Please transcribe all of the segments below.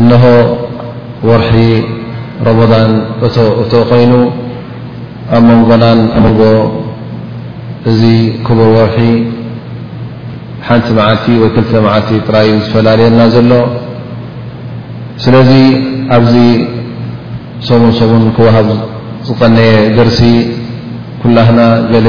እነሆ ወርሒ ረመዳን እቶ እቶ ኮይኑ ኣብ መንጎናን ኣብ መንጎ እዚ ክቡር ወርሒ ሓንቲ መዓልቲ ወይ ክልተ መዓልቲ ጥራይ እዩ ዝፈላልየና ዘሎ ስለዚ ኣብዚ ሰሙን ሰሙን ክወሃብ ዝቐነየ ደርሲ ኩላህና ገለ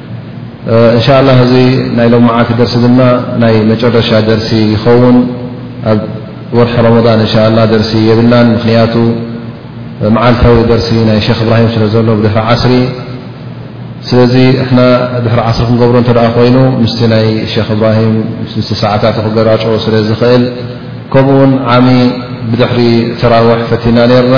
እንሻ ኣላ እዚ ናይ ሎምዓልቲ ደርሲ ድማ ናይ መጨረሻ ደርሲ ይኸውን ኣብ ወርሒ ረመዳን እንሻ ኣላ ደርሲ የብልናን ምኽንያቱ መዓልታዊ ደርሲ ናይ ሸክ እብራሂም ስለ ዘሎ ብድሕሪ ዓስሪ ስለዚ እሕና ድሕሪ ዓስሪ ክንገብሮ እንተ ኮይኑ ምስቲ ናይ ሸክ እብራሂም ምስ ሰዓታት ክገራጮ ስለ ዝኽእል ከምኡውን ዓሚ ብድሕሪ ተራውሕ ፈቲና ነርና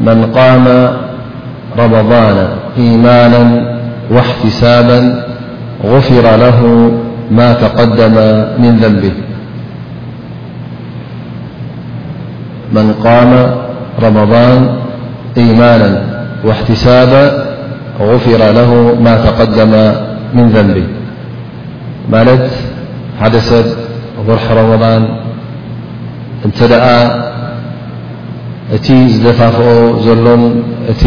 من قام رمضان إيمانا واحتسابا غفر له ما تقدم من ذنبهمال ማለት ሓደ ሰብ ወርሒ ረመዳን እንተ እቲ ዝደፋፍኦ ዘሎን እቲ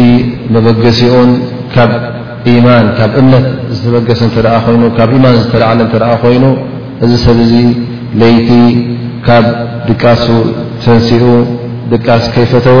መበገሲኡን ካብ ኢማን ካብ እምነት ዝተበገሰ እተ ኮይኑ ካብ ኢማን ዝተላዓለ እተ ኮይኑ እዚ ሰብ እዚ ለይቲ ካብ ድቃሱ ተንሲኡ ድቃስ ከይፈተወ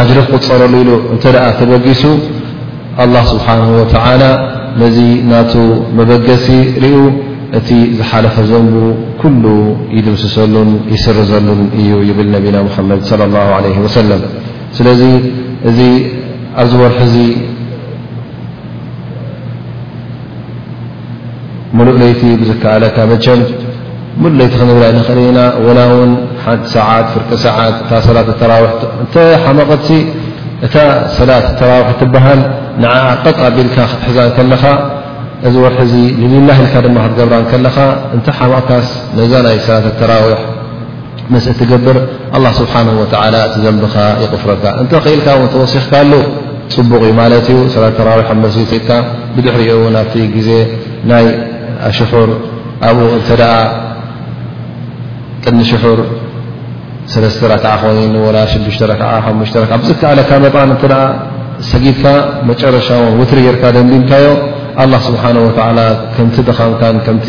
ኣጅሪ ክቁፀረሉ ኢሉ እንተ ተበጊሱ ኣላ ስብሓን ወተዓላ ነዚ ናቱ መበገሲ ርኡ እቲ ዝሓለፈ ዘንቡ ኩሉ ይድምስሰሉን ይስርዘሉን እዩ ይብል ነቢና ሙሓመድ ለ ላ ለ ወሰለም ስለዚ እዚ ኣብዚ ወርሒ እዚ ምሉእ ለይቲ ብዝከኣለካ መቸም ምሉእ ለይቲ ክንብል ኣይንኽእል ኢና ወላ እውን ሓንቲ ሰዓት ፍርቂ ሰዓት እታ ሰላት ተራዊሕ እንተ ሓመቐትሲ እታ ሰላት ተራዊሒ ትበሃል ንዓ ቀጥ ኣቢልካ ክትሕዛ ከለኻ እዚ ወርሒ እዚ ንሊላ ኢልካ ድማ ክትገብራ ከለኻ እንተ ሓመቕካስ ነዛ ናይ ሰላት ተራዊሕ ምስ እትገብር ኣላ ስብሓን ወተዓላ እቲ ዘንብኻ ይቕፍረካ እንተ ክኢልካ ውን ተወሲኽካሉ ፅቡቕ እዩ ማለት እዩ ሰላ ተራዊሕ ኣብ መስጊድ ሰድካ ብድሕሪኡ እውን ኣብቲ ግዜ ናይ ኣሽሑር ኣብኡ እንተ ቅድሚ ሽሑር ሰለስተ ረክዓ ኮይኑ ወላ ሽዱሽተ ረዓ ሓሙሽተ ረዓ ብዝከኣለካ መጣን እተ ሰጊድካ መጨረሻ ውን ውትሪ ጌርካ ደንዲምካዮ ኣላ ስብሓን ወተዓላ ከምቲ ድኻምካን ከምቲ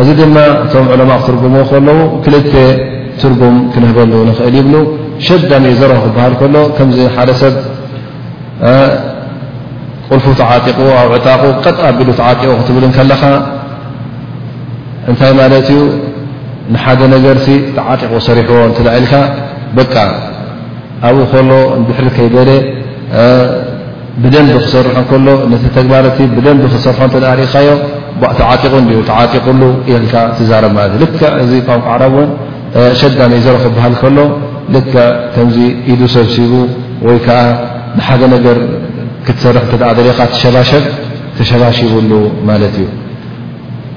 እዚ ድማ እቶም ዑለማእ ክትርጉምዎ ከለዉ ክልተ ትርጉም ክንህበሉ ንኽእል ይብሉ ሸዳም የዘረሁ ክበሃል ከሎ ከምዚ ሓደ ሰብ ቁልፉ ተዓጢቑ ኣብ ዕጣቑ ቀጥ ኣቢሉ ተዓጢቑ ክትብል ከለኻ እንታይ ማለት እዩ ንሓደ ነገር ሲ ተዓጢቑ ሰሪሕዎ እንትላ ኢልካ በቃ ኣብኡ ከሎ ንድሕሪ ከይበለ ብደንቢ ክሰርሑ ከሎ ነቲ ተግባር እቲ ብደንቢ ክሰርሖ እተ ርእኻዮ ተዓጢቑ ን ተዓጢቑሉ የልካ ትዛረብ ማለት እዩ ልክ እዚ ቋንቋ ዓራብ እውን ሸዳ ነዘሮ ክበሃል ከሎ ልክ ከምዚ ኢዱ ሰብሲቡ ወይ ከዓ ንሓደ ነገር ክትሰርሕ እተ ደሪኻ ትሸባሸብ ተሸባሽብሉ ማለት እዩ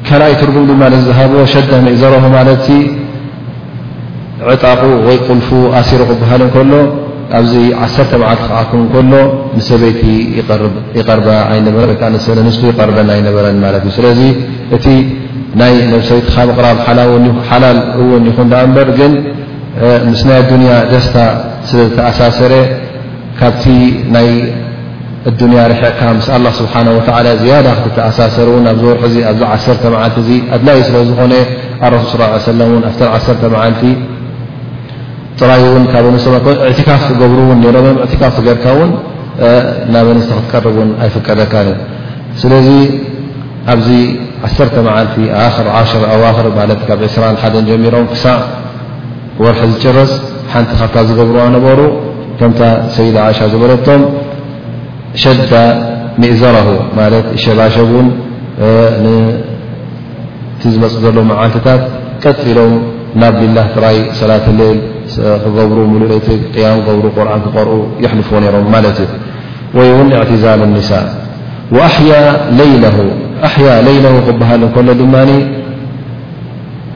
ካልኣይ ትርጉም ድማ ነዚ ዝሃብዎ ሸዳ መእዘረሁ ማለትሲ ዕጣቑ ወይ ቁልፉ ኣሲሩ ክበሃል እንከሎ ኣብዚ ዓሰርተ መዓልቲ ክኣክብ እንከሎ ንሰበይቲ ይቐርባ ኣይነበረ ወይ ከዓ ንሰለ ንስቱ ይቐርበን ኣይነበረን ማለት እዩ ስለዚ እቲ ናይ ነብሰይቲ ካብ ቕራብ ሓላል እውን ይኹን ዳኣ እምበር ግን ምስ ናይ ኣዱንያ ደስታ ስለ ዝተኣሳሰረ ካብቲ ናይ ኣዱንያ ርሕቕካ ምስ ኣላ ስብሓን ወተዓላ ዝያዳ ክትተኣሳሰር እውን ኣብዚ ወርሒ እዚ ኣብዚ ዓሰርተ መዓልቲ እዚ ኣድላዪ ስለ ዝኾነ ኣረሱል ስ ሰለም እውን ኣብተን ዓሰርተ መዓልቲ ጥራይ እውን ካብ ኣንስቶ እዕትካፍ ክገብሩ እውን ነሮም እዮም እዕትካፍ ትገርካ እውን ናብ ኣንስተ ክትቀርብ እውን ኣይፍቀደካን እዩ ስለዚ ኣብዚ ዓሰርተ መዓልቲ ኣክር ዓሽር ኣዋክር ማለት ካብ ዕስራን ሓደን ጀሚሮም ክሳዕ ወርሒ ዝጭረስ ሓንቲ ካብታ ዝገብርዋ ነበሩ ከምታ ሰይዳ ዓሻ ዝበለቶም ሸዳ ሚእዘረሁ ማለት ይሸባሸቡን ቲ ዝመፅ ዘሎ መዓልትታት ቀጥ ኢሎም ናብ ሊላህ ጥራይ ሰላት ሌል ክገብሩ ሙሉእ ለይቲ ቅያም ክገብሩ ቁርን ክቀርኡ የሕልፍዎ ነይሮም ማለት እዩ ወይ እውን እዕትዛል ኒሳ ኣያ ለይለሁ ክበሃል እንከሎ ድማ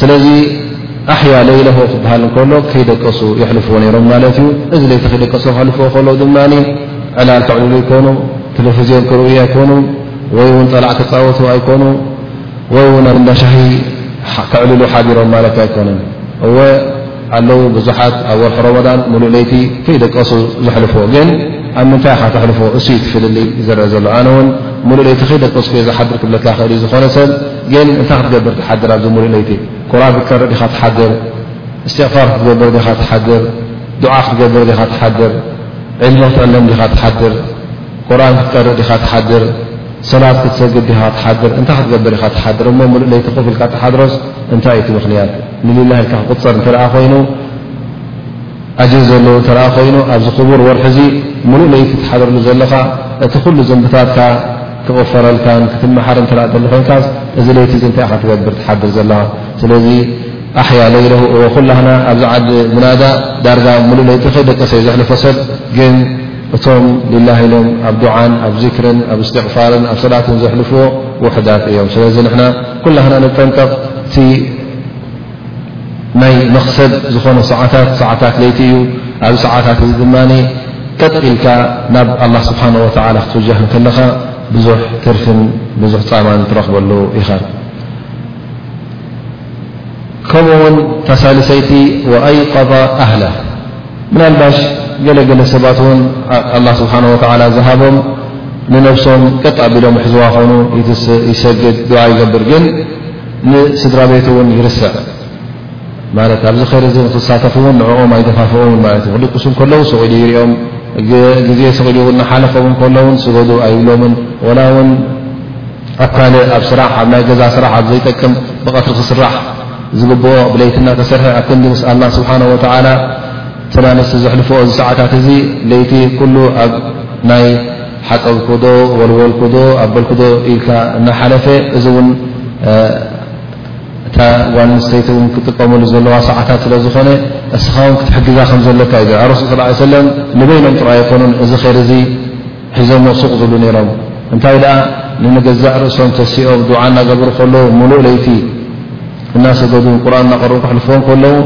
ስለዚ ኣሕያ ለይለሆ ክበሃል እንከሎ ከይደቀሱ የሕልፍዎ ነይሮም ማለት እዩ እዚ ለይቲ ከይደቀሱ ክሕልፍዎ ከለዉ ድማ ዕላል ክዕልሉ ኣይኮኑ ቴሌቭዝዮን ክርእዩ ኣይኮኑ ወይ እውን ጠላዕ ክፃወቱ ኣይኮኑ ወይ እውን ኣብ እንዳሻሂ ክዕልሉ ሓዲሮም ማለት ኣይኮነን እወ ኣለዉ ብዙሓት ኣብ ወርሒ ሮመዳን ሙሉእ ለይቲ ከይደቀሱ ዘሕልፍዎ ግን ኣብ ምንታይ ኻ ተሕልፎ እሱ ዩ ትፍልልይ ዝረአ ዘሎ ኣነ እውን ሙሉእ ለይቲ ከይደቀስኩ የ ዝሓድር ክብለካ ክእል ዩ ዝኾነ ሰብ ግን እንታይ ክትገብር ትሓድር ኣብዚ ሙሉእ ለይቲ ቁርን ክትቀርእ ዲኻ ትሓድር እስትቕፋር ክትገብር ዲኻ ትሓድር ዱዓ ክትገብር ዲኻ ትሓድር ዕልሚ ክትዕለም ዲኻ ትሓድር ቁርኣን ክትቀርእ ዲኻ ትሓድር፣ ሰላት ክትሰግድ ዲኻ ትሓድር፣ እንታይ ክትገብር ኢኻ ትሓድር፣ እሞ ምሉእ ለይቲ ኮፍ ኢልካ ትሓድሮስ እንታይ እዩ እቲ ምኽንያት፣ ንሊላህ ኢልካ ክቁጸር እንተ ኮይኑ ኣጅር ዘለዎ እንተ ኮይኑ ኣብዚ ክቡር ወርሒ እዚ ምሉእ ለይቲ ትሓድርሉ ዘለኻ እቲ ኩሉ ዝንብታትካ ክቕፈረልካን ክትመሓር እንተ ደሊ ኮይንካ እዚ ለይቲ እዚ እንታይ ኢኻ ትገብር ትሓድር ዘለኻ ስለዚ ኣያ ለይለ ኩላና ኣብዚ ዓዲ ምናዳ ዳርጋ ሙሉእ ለይቲ ከይደቀሰ ዘሕልፎ ሰብ ግን እቶም ሊላህ ኢሎም ኣብ ዱዓን ኣብ ዚክርን ኣብ እስትቕፋርን ኣብ ሰላትን ዘሕልፍዎ ውሕዳት እዮም። ስለዚ ንሕና ኩላህና ንጠንቀቕ እቲ ናይ መኽሰብ ዝኾነ ሰዓታት ሰዓታት ለይቲ እዩ። ኣብ ሰዓታት እዚ ድማ ቀጥ ኢልካ ናብ ኣላ ስብሓን ወተዓላ ክትውጃህ እንከለኻ ብዙሕ ትርፍን ብዙሕ ፃማን ትረኽበሉ ኢኻ። ከምኡ ውን እታ ሳልሰይቲ ኣይቀض ኣህላ ምናልባሽ ገለገለ ሰባት ውን ኣላ ስብሓን ወላ ዝሃቦም ንነብሶም ቀጥ ኣቢሎም ሕዝዋ ኾኑ ይትስእ ይሰግድ ድዓ ይገብር ግን ንስድራ ቤት ውን ይርስዕ ማለት ኣብዚ ኸር ዚ ክሳተፍ ውን ንዕኦም ኣይደፋፍኦምን ማለት ዩ ክድቅሱ ከለዉ ስቂሉ ይርኦም ግዜ ስቂሉ ውን ንሓለፎም ከሎውን ስገዱ ኣይብሎምን ወላ ውን ኣብ ካልእ ኣብ ስራሕ ኣብ ናይ ገዛ ስራሕ ኣብ ዘይጠቅም ብቐትሪ ክስራሕ ዝግብኦ ብለይቲ እናተሰርሐ ኣብ ክንዲ ምስ ኣላህ ስብሓነሁ ወተዓላ ተናንስቲ ዘሕልፍኦ እዚ ሰዓታት እዚ ለይቲ ኩሉ ኣብ ናይ ሓፀብኩዶ ወልወልኩዶ ኣበልኩዶ ኢልካ እናሓለፈ እዚ እውን እታ ጓል ኣንስተይቲ እውን ክጥቀመሉ ዘለዋ ሰዓታት ስለ ዝኾነ እስኻ እውን ክትሕግዛ ከም ዘለካ እዩ ዝዕረሱ ስ ሰለም ንበይኖም ጥራይ ኣይኮኑን እዚ ኸይር እዚ ሒዞሞ ሱቕ ዝብሉ ነይሮም እንታይ ደኣ ንንገዛእ ርእሶም ተሲኦም ዱዓ እናገበሩ ከለዉ ሙሉእ ለይቲ እናሰገዱን ቁርን እናቐርኡን ክሕልፍዎም ከለዉ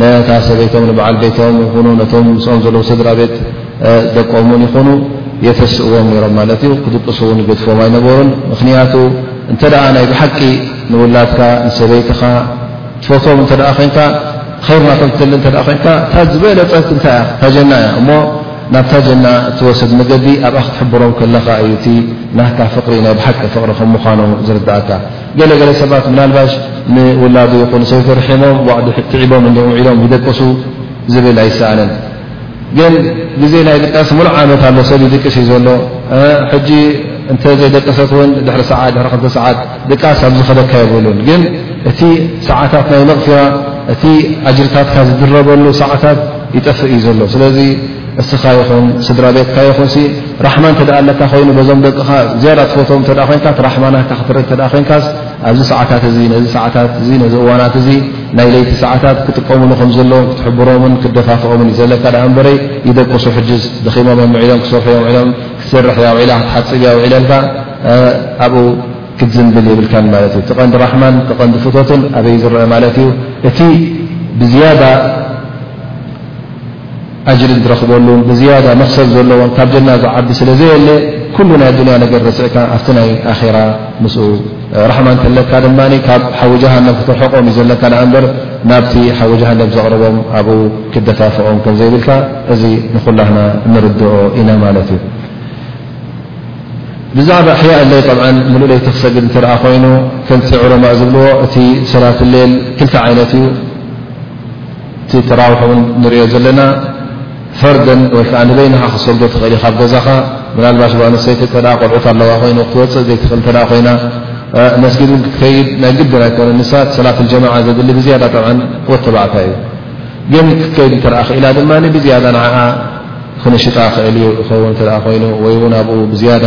ነታ ሰበይቶም ንበዓል ቤቶም ይኹኑ ነቶም ምስኦም ዘለዉ ስድራ ቤት ደቆምን ይኹኑ የተስእዎም ነይሮም ማለት እዩ ክድቅሱ እውን ይገድፍዎም ኣይነበሩን ምክንያቱ እንተ ደኣ ናይ ብሓቂ ንውላድካ ንሰበይትኻ ትፈትዎም እንተ ደኣ ኮይንካ ኸይር ናቶም ትደሊ እንተ ኮይንካ እታ ዝበለፀት እንታይ እያ እታ ጀና እያ እሞ ናብታ ጀና እትወስድ መገዲ ኣብኣ ክትሕብሮም ከለኻ እዩ እቲ ናትካ ፍቕሪ ናይ ብሓቂ ፍቕሪ ከም ምዃኑ ዝርድኣካ። ገለ ገለ ሰባት ምናልባሽ ንውላዱ ይኹን ንሰበይቱ ርሒሞም ዋእ ድሕትዒቦም እንዲኦም ውዒሎም ይደቅሱ ዝብል ኣይሰኣንን። ግን ግዜ ናይ ድቃስ ምሉእ ዓመት ኣሎ ሰብ ይድቅስ እዩ ዘሎ ሕጂ እንተ ዘይደቀሰት እውን ድሕሪ ሰዓት ድሕሪ ክልተ ሰዓት ድቃስ ኣብ ዝኸደካ የብሉን ግን እቲ ሰዓታት ናይ መቕፊራ እቲ ኣጅርታትካ ዝድረበሉ ሰዓታት ይጠፍእ እዩ ዘሎ ስለዚ እስኻ ይኹን ስድራ ቤትካ ይኹን ራሕማ እተ ኣለካ ኮይኑ በዞም ደቅኻ ዝያዳ ትፈትም እተ ኮንካ ራሕማናካ ክትርኢ እተ ኮንካስ ኣብዚ ሰዓታት እዚ ነዚ ሰዓታት እዚ ነዚ እዋናት እዚ ናይ ለይቲ ሰዓታት ክጥቀምሉ ከም ዘለዎም ክትሕብሮምን ክደፋፍኦምን እዩ ዘለካ ዳኣ እንበረይ ይደቅሱ ሕጅስ ደኺሞም እዮም ምዒዶም ክሰርሑ እዮም ዒዶም ክትሰርሕ እያ ውዒላ ክትሓፅብ እያ ውዒላ ኢልካ ኣብኡ ክትዝንብል የብልካን ማለት እዩ። እቲ ቐንዲ ራሕማን እቲ ቐንዲ ፍቶትን ኣበይ ዝረአ ማለት እዩ እቲ ብዝያዳ ኣጅሪ ዝረኽበሉ ብዝያዳ መኽሰብ ዘለዎን ካብ ጀና ዝዓቢ ስለ ዘየለ ኩሉ ናይ ኣዱንያ ነገር ረስዕካ ኣብቲ ናይ ኣኼራ ምስኡ ራሕማ እንተለካ ድማ ካብ ሓዊ ጀሃነም ክትርሕቆም እዩ ዘለካ ደኣ እምበር ናብቲ ሓዊ ጀሃነም ዘቕርቦም ኣብኡ ክትደፋፍኦም ከም ዘይብልካ እዚ ንኹላህና እንርድኦ ኢና ማለት እዩ ብዛዕባ ኣሕያእ ለይ ብ ምሉእ ለይቲ ክሰግድ እተ ኮይኑ ከምቲ ዑለማእ ዝብልዎ እቲ ሰላት ሌል ክልተ ዓይነት እዩ እቲ ተራውሕ ውን ንሪኦ ዘለና ፈርደን ወይ ከዓ ንበይንኻ ክትሰግዶ ትኽእል ኢኻ ብ ገዛኻ ምናልባሽ ጓል ኣንስተይቲ እንተ ደኣ ቆልዑት ኣለዋ ኮይኑ ክትወፅእ ዘይትኽእል እንተ ደኣ ኮይና መስጊድ ውን ክትከይድ ናይ ግድን ኣይኮነን ንሳ እቲ ሰላት ኣልጀማዓ ዘድሊ ብዝያዳ ጠብዓን ወድ ተባዕታይ እዩ ግን ክትከይድ እንተ ደኣ ክኢላ ድማ ብዝያዳ ንዓኣ ክንሽጣ ክእል እዩ ይኸውን እንተ ደኣ ኮይኑ ወይ ውን ኣብኡ ብዝያዳ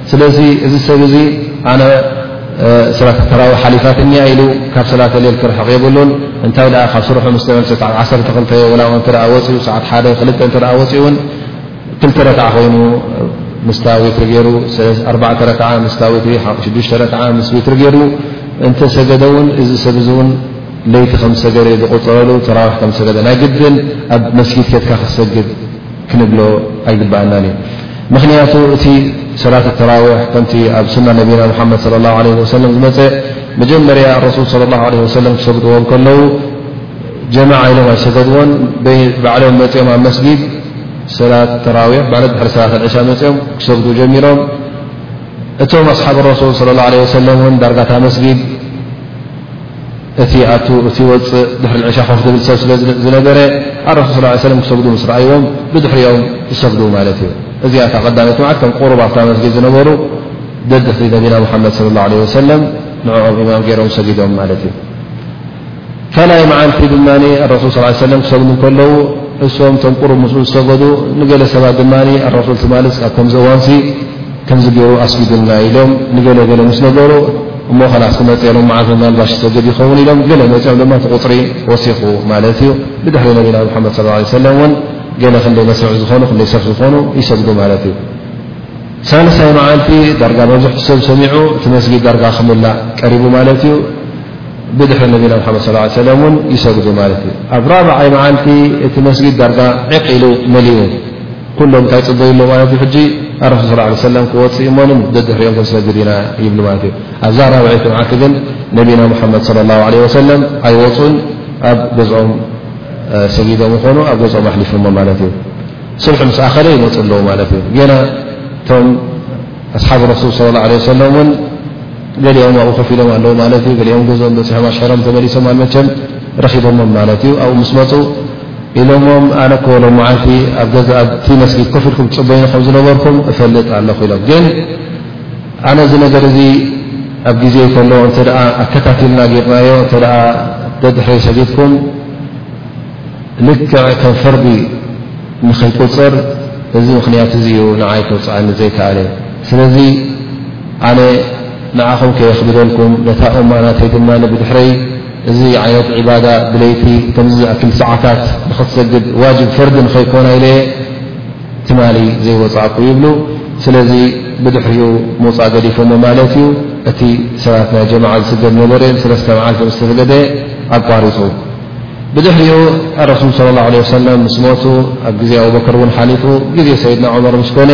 ስለዚ እዚ ሰብ እዚ ኣነ ሰላት ተራዊ ሓሊፋትኒያ ኢሉ ካብ ሰላት ሌል ክርሕቕ የብሉን እንታይ ደኣ ካብ ስርሑ ምስ ተመልሰ ሰዓት ዓሰርተ ክልተ ወላ እውን እተ ወፅኡ ሰዓት ሓደ ክልተ እተ ወፅኡ እውን ክልተ ረክዓ ኮይኑ ምስታ ዊትሪ ገይሩ ኣርባዕተ ረክዓ ምስታ ዊትሪ ሽዱሽተ ረክዓ ምስ ዊትሪ ገይሩ እንተሰገደ እውን እዚ ሰብ እዚ እውን ለይቲ ከም ዝሰገደ ዝቁፅረሉ ተራዊሕ ከም ዝሰገደ ናይ ግድን ኣብ መስጊድ ኬትካ ክትሰግድ ክንብሎ ኣይግባኣናን እዩ ምኽንያቱ እቲ ሰላት ተራዊሕ ከምቲ ኣብ ሱና ነቢና ሙሓመድ ለ ላ ለ ወሰለም ዝመፀ መጀመርያ ረሱል ስለ ላ ለ ወሰለም ክሰግድዎ እንከለዉ ጀማዓ ኢሎም ኣይሰገድዎን ባዕሎም መፅኦም ኣብ መስጊድ ሰላት ተራዊሕ ማለት ድሕሪ ሰላት ኣልዕሻ መፅኦም ክሰግዱ ጀሚሮም እቶም ኣስሓብ ረሱል ስለ ላ ለ ወሰለም እውን ዳርጋታ መስጊድ እቲ ይኣቱ እቲ ይወፅእ ድሕሪ ዕሻ ኮፍ ዝብል ሰብ ስለዝነበረ ኣረሱል ስ ለ ሰለም ክሰግዱ ምስ ረኣይዎም ብድሕሪኦም ዝሰግዱ ማለት እዩ እዚኣ እታ ቀዳመይቲ ማለት ከም ቁሩብ ኣብታ መስጊድ ዝነበሩ ደድሕሪ ነቢና ሙሓመድ ለ ላ ለ ወሰለም ንዕኦም ኢማም ገይሮም ሰጊዶም ማለት እዩ ካልኣይ መዓልቲ ድማ ኣረሱል ስ ሰለም ክሰግዱ ከለዉ እሶም እቶም ቁሩብ ምስ ዝሰገዱ ንገለ ሰባት ድማ ኣረሱል ትማልስ ኣብከምዚ እዋንሲ ከምዚ ገይሩ ኣስጊዱልና ኢሎም ንገለ ገለ ምስ ነገሩ እሞ ከላስ ክመፅ ኢሎም መዓልቲ ምናልባሽ ይሰግድ ይኸውን ኢሎም ገለ መፂኦም ድማ እቲ ቁፅሪ ወሲኹ ማለት እዩ ብድሕሪ ነቢና ሙሓመድ ስ ለ ሰለም እውን ገለ ክንደይ መስርዕ ዝኾኑ ክንደይ ሰፍ ዝኾኑ ይሰግዱ ማለት እዩ ሳልሳይ መዓልቲ ዳርጋ መብዝሕቲ ሰብ ሰሚዑ እቲ መስጊድ ዳርጋ ክምላእ ቀሪቡ ማለት እዩ ብድሕሪ ነቢና ሓመድ ስ ሰለም እውን ይሰግዱ ማለት እዩ ኣብ ራብዓይ መዓልቲ እቲ መስጊድ ዳርጋ ዕቅ ኢሉ መሊኡ ኩሎም እንታይ ፅበዩ ኣሎ ማለት እዩ ሕጂ ኣብ ረሱል ስላ ለ ሰለም ክወፅእ እሞንም ደድሕሪኦም ክንሰግድ ኢና ይብሉ ማለት እዩ ኣብዛ ራብዒይቲ መዓልቲ ግን ነቢና ሙሓመድ ለ ላ ለ ወሰለም ኣይወፁን ኣብ ገዝኦም ሰጊዶም ይኾኑ ኣብ ገዝኦም ኣሕሊፎሞ ማለት እዩ ስብሒ ምስ ኣኸለ ይመፅ ኣለዉ ማለት እዩ ገና እቶም ኣስሓብ ረሱል ለ ላ ለ ሰለም እውን ገሊኦም ኣብኡ ኮፍ ኢሎም ኣለዉ ማለት እዩ ገሊኦም ገዝኦም በፂሖም ኣሽሕሮም ተመሊሶም ኣልመቸም ረኺቦሞም ማለት እዩ ኣብኡ ምስ መፁ ኢሎሞም ኣነ እኮ ሎምዓንቲ ኣብ ገዛ ኣብቲ መስጊድ ኮፍ ኢልኩም ትጽበዩኒ ከም ዝነበርኩም እፈልጥ ኣለኹ ኢሎም ግን ኣነ እዚ ነገር እዚ ኣብ ግዜ ከሎ እንተ ኣከታትልና ጌርናዮ እተ ደድሕሪ ሰጊድኩም ልክዕ ከም ፈርዲ ንክይቁፅር እዚ ምኽንያት እዚ እዩ ንዓይ ክውፅዓኒ ዘይከኣለ ስለዚ ኣነ ንዓኹም ከየኽብደልኩም ነታ እማ ናተይ ድማ ብድሕረይ እዚ ዓይነት ዒባዳ ብለይቲ ከምዚ ዝኣክል ሰዓታት ንኽትሰግድ ዋጅብ ፈርዲ ንኸይኮና ኢለ እየ ትማሊ ዘይወጻእኩ ይብሉ። ስለዚ ብድሕሪኡ ምውጻእ ገዲፎሞ ማለት እዩ። እቲ ሰላት ናይ ጀማዓ ዝስገድ ዝነበረ ንሰለስተ መዓልቲ ምስ ተሰገደ ኣቋሪጹ። ብድሕሪኡ ኣረሱል ሰለላሁ ዓለይሂ ወሰለም ምስ ሞቱ ኣብ ግዜ ኣቡበክር እውን ሓሊፉ ግዜ ሰይድና ዑመር ምስ ኮነ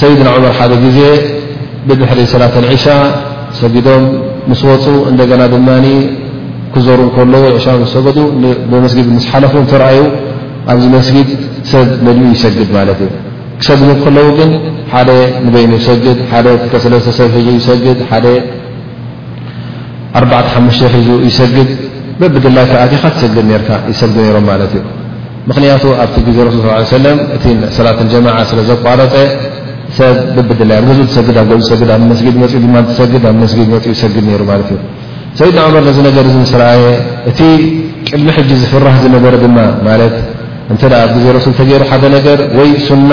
ሰይድና ዑመር ሓደ ግዜ ብድሕሪ ሰላት ኣልዒሻ ሰጊዶም ምስ ወፁ እንደገና ድማ ክዞሩ እንከለዉ ዕሻ ምስ ሰገዱ ብመስጊድ ምስ ሓለፉ እንተረኣዩ ኣብዚ መስጊድ ሰብ መሊኡ ይሰግድ ማለት እዩ ክሰግዱ ከለዉ ግን ሓደ ንበይኑ ይሰግድ ሓደ ክልተሰለስተ ሰብ ሒዙ ይሰግድ ሓደ ኣርባዕተ ሓሙሽተ ሒዙ ይሰግድ በብድላይካ ኣቲኻ ትሰግድ ነርካ ይሰግዱ ነይሮም ማለት እዩ ምኽንያቱ ኣብቲ ግዜ ረሱል ስ ሰለ እቲ ሰላት ጀማዓ ስለ ዘቋረፀ ሰብ ብብድላይ ኣብ ገዝኡ ትሰግድ ኣብ ገዝኡ ትሰግድ ኣብ መስጊድ መፅኡ ድማ ትሰግድ ኣብ መስጊድ መፅኡ ይሰግድ ነይሩ ማለት እዩ ሰይድና ዑመር ነዚ ነገር እዚ ምስ ረኣየ እቲ ቅድሚ ሕጂ ዝፍራህ ዝነበረ ድማ ማለት እንተ ኣብ ግዜ ረሱል ተገይሩ ሓደ ነገር ወይ ሱና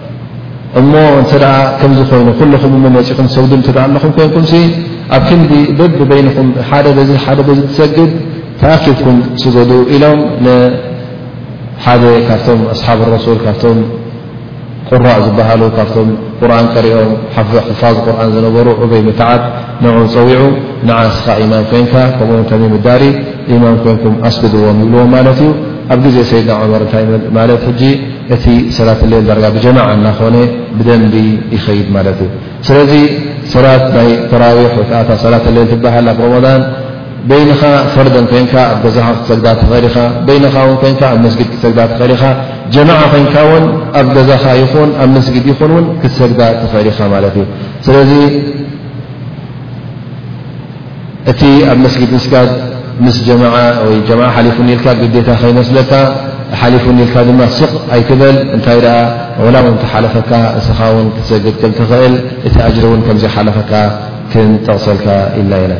እሞ እንተ ከምዚ ኮይኑ ኩልኹም እሞ መፂኹም ትሰግዱ እንተ ኣለኹም ኮይንኩምሲ ኣብ ክንዲ በቢ በይንኹም ሓደ በዚ ሓደ በዚ ትሰግድ ተኣኪብኩም ስገዱ ኢሎም ሓደ ካብቶም ኣስሓብ ረሱል ካብቶም ቁራእ ዝበሃሉ ካብቶም ቁርን ቀሪኦም ሕፋዝ ቁርን ዝነበሩ ዑበይ ምክዓብ ንዑ ፀዊዑ ንዓ ንስኻ ኢማም ኮንካ ከምኡውን ከመይ ምዳሪ ኢማም ኮንኩም ኣስግድዎም ይብልዎም ማለት እዩ ኣብ ግዜ ሰይድና ዑመር እታይ ማለት ሕጂ እቲ ሰላት ሌል ዳርጋ ብጀማዓ እናኾነ ብደንቢ ይኸይድ ማለት እዩ። ስለዚ ሰላት ናይ ተራዊሕ ወይ ከዓ እታ ሰላት ሌል ትበሃል ኣብ ሮሞዳን በይንኻ ፈርደን ኮይንካ ኣብ ገዛኻ ክትሰግዳ ትኽእል ኢኻ፣ በይንኻ እውን ኮይንካ ኣብ መስጊድ ክትሰግዳ ትኽእል ኢኻ፣ ጀማዓ ኮይንካ እውን ኣብ ገዛኻ ይኹን ኣብ መስጊድ ይኹን እውን ክትሰግዳ ትኽእል ኢኻ ማለት እዩ። ስለዚ እቲ ኣብ መስጊድ ምስጋድ ምስ ጀማዓ ወይ ጀማዓ ሓሊፉኒ ኢልካ ግዴታ ከይመስለካ፣ ሓሊፉኒ ኢልካ ድማ ስቕ ኣይትበል፣ እንታይ ደኣ ዋላ እውን እንተሓለፈካ ንስኻ እውን ክትሰግድ ከም ትኽእል እቲ ኣጅሪ እውን ከም ዘይሓለፈካ ክንጠቕሰልካ ኢልና ኢና።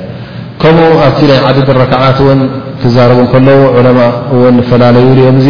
ከምኡ ኣብቲ ናይ ዓደድ ረክዓት እውን ክዛረቡ ከለዉ ዑለማእ እውን ይፈላለዩሉ እዮም። እዚ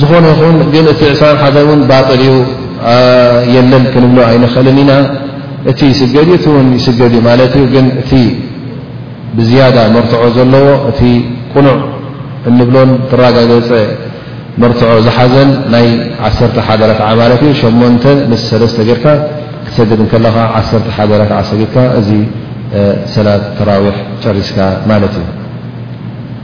ዝኾነ ይኹን ግን እቲ ዕስራን ሓደን እውን ባጥል እዩ የለን ክንብሎ ኣይንኽእልን ኢና እቲ ይስገድ እዩ እቲ እውን ይስገድ እዩ ማለት እዩ ግን እቲ ብዝያዳ መርትዖ ዘለዎ እቲ ቁኑዕ እንብሎን ተረጋገፀ መርትዖ ዝሓዘን ናይ ዓሰርተ ሓደ ረክዓ ማለት እዩ ሸሞንተ ምስ ሰለስተ ጌርካ ክትሰግድ እንከለኻ ዓሰርተ ሓደ ረክዓ ሰጊድካ እዚ ሰላት ተራዊሕ ጨሪስካ ማለት እዩ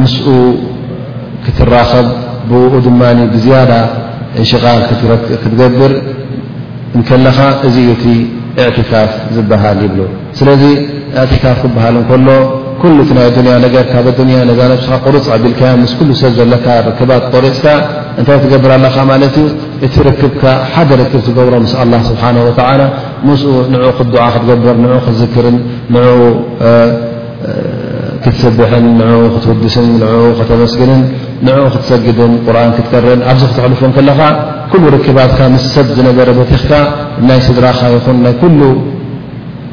ምስኡ ክትራኸብ ብእኡ ድማ ብዝያዳ እንሽቓል ክትገብር እንከለኻ እዚ እዩ እቲ እዕትካፍ ዝበሃል ይብሉ። ስለዚ እዕትካፍ ክበሃል እንከሎ ኩሉ እቲ ናይ ኣዱንያ ነገር ካብ ኣዱንያ ነዛ ነብስኻ ቁርፅ ኣቢልካያ ምስ ኩሉ ሰብ ዘለካ ርክባት ቆሪፅካ እንታይ ትገብር ኣለኻ ማለት እዩ እቲ ርክብካ ሓደ ርክብ ትገብሮ ምስ ኣላህ ስብሓን ወተዓላ ምስኡ ንዑ ክትዱዓ ክትገብር ንዑ ክትዝክርን ንዑ ክትስብሕን ንኡ ክትውድስን ንኡ ከተመስግንን ንኡ ክትሰግድን ቁርን ክትቀርን ኣብዚ ክተሕልፎ ከለኻ ኩሉ ርክባትካ ምስ ሰብ ዝነበረ በቲኽካ ናይ ስድራኻ ይኹን ናይ ኩሉ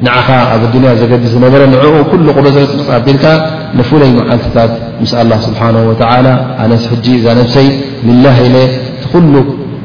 ንዓኻ ኣብ ኣዱንያ ዘገድስ ዝነበረ ንኡ ኩሉ ቁርፅርፅርፅ ኣቢልካ ንፍለይ መዓልትታት ምስ ኣላ ስብሓን ወተዓላ ኣነስ ሕጂ እዛ ነብሰይ ልላህ ኢለ እቲ ኩሉ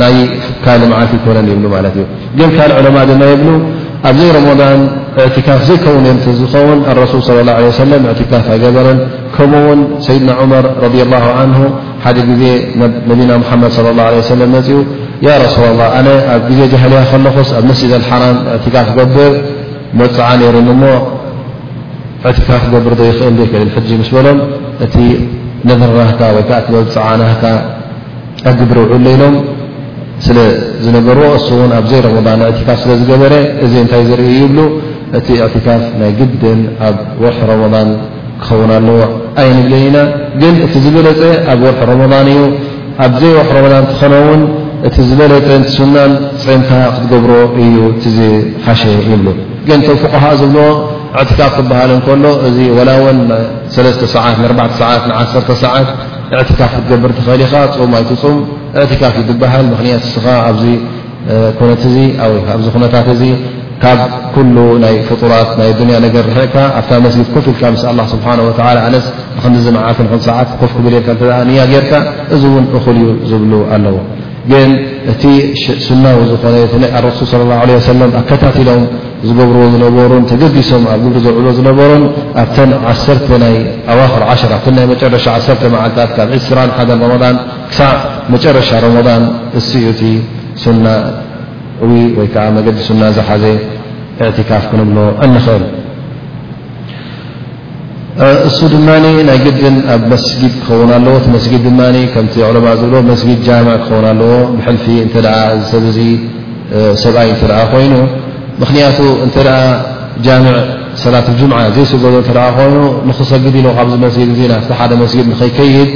ናይ ፍካ ልምዓት ይኮነን ይብሉ ማለት እዩ ግን ካል ዕለማ ድማ ይብሉ ኣብዘይ ረመዳን እዕትካፍ ዘይከውን እዮም ዝኸውን ኣረሱል صለ ላه ለ ሰለም እዕትካፍ ኣይገበረን ከምኡ ውን ሰይድና ዑመር ረድ ላه ዓንሁ ሓደ ግዜ ናብ ነቢና ሙሓመድ صለ ላه ለ ሰለም መፅኡ ያ ረሱላ ላ ኣነ ኣብ ግዜ ጃህልያ ከለኹስ ኣብ መስጅድ ኣልሓራም እዕትካፍ ገብር መፅዓ ነይርኒ እሞ እዕትካፍ ገብር ዶ ይኽእል ዘይክእል ሕጂ ምስ በሎም እቲ ነድርናካ ወይከዓ ትበብፅዓ ናካ ኣብ ግብሪ ውዕል ኢሎም ስለ ዝነገርዎ እሱ እውን ኣብዘይ ረመዳን እዕትካፍ ስለ ዝገበረ እዚ እንታይ ዝርኢ ይብሉ እቲ እዕትካፍ ናይ ግድን ኣብ ወርሒ ረመዳን ክኸውን ኣለዎ ኣይንብልን ኢና ግን እቲ ዝበለፀ ኣብ ወርሒ ረመዳን እዩ ኣብዘይ ወርሒ ረመዳን ትኾነ እውን እቲ ዝበለፀ ንትሱናን ፅንካ ክትገብሮ እዩ ትዝሓሸ ይብሉ ግን ቶም ፍቆሃ ዝብልዎ እዕትካፍ ክበሃል እንከሎ እዚ ወላ እውን ሰለስተ ሰዓት ንኣርባዕተ ሰዓት ንዓሰርተ ሰዓት እዕትካፍ ክትገብር ትኽእል ኢኻ ፁም ኣይትፁም እዕትካፍ እዩ ዝበሃል ምኽንያት እስኻ ኣብዚ ኩነት እዚ ኣወይከ ኣብዚ ኩነታት እዚ ካብ ኩሉ ናይ ፍጡራት ናይ ኣዱንያ ነገር ርሕዕካ ኣብታ መስጊድ ኮፍ ኢልካ ምስ ኣላ ስብሓን ወተላ ኣነስ ንክንዲዚ መዓልቲ ንክንሰዓት ኮፍ ክብል የልካ እተ ንያ ጌርካ እዚ እውን እኹል እዩ ዝብሉ ኣለዉ ግን እቲ ሱናዊ ዝኾነ ናይ ኣረሱል ስለ ላ ለ ሰለም ኣከታቲሎም ዝገብርዎ ዝነበሩን ተገዲሶም ኣብ ግብሪ ዘውዕሎ ዝነበሩን ኣብተን ዓሰርተ ናይ ኣዋክር ዓሽር ኣብተን ናይ መጨረሻ ዓሰርተ መዓልታት ካብ ዕስራን ሓደን ረመዳን ክሳዕ መጨረሻ ረመዳን እሱ እዩ እቲ ሱናዊ ወይ ከዓ መገዲ ሱና ዝሓዘ እዕትካፍ ክንብሎ እንኽእል እሱ ድማ ናይ ግድን ኣብ መስጊድ ክኸውን ኣለዎ እቲ መስጊድ ድማ ከምቲ ዑለማእ ዝብሎ መስጊድ ጃምዕ ክኸውን ኣለዎ ብሕልፊ እተ እዚ ሰብ ዚ ሰብኣይ እተ ኮይኑ ምኽንያቱ እተ ጃምዕ ሰላት ጅምዓ ዘይስገዶ እተ ኮይኑ ንክሰግድ ኢሎ ካብዚ መስጊድ እ ናፍቲ ሓደ መስጊድ ንኸይከይድ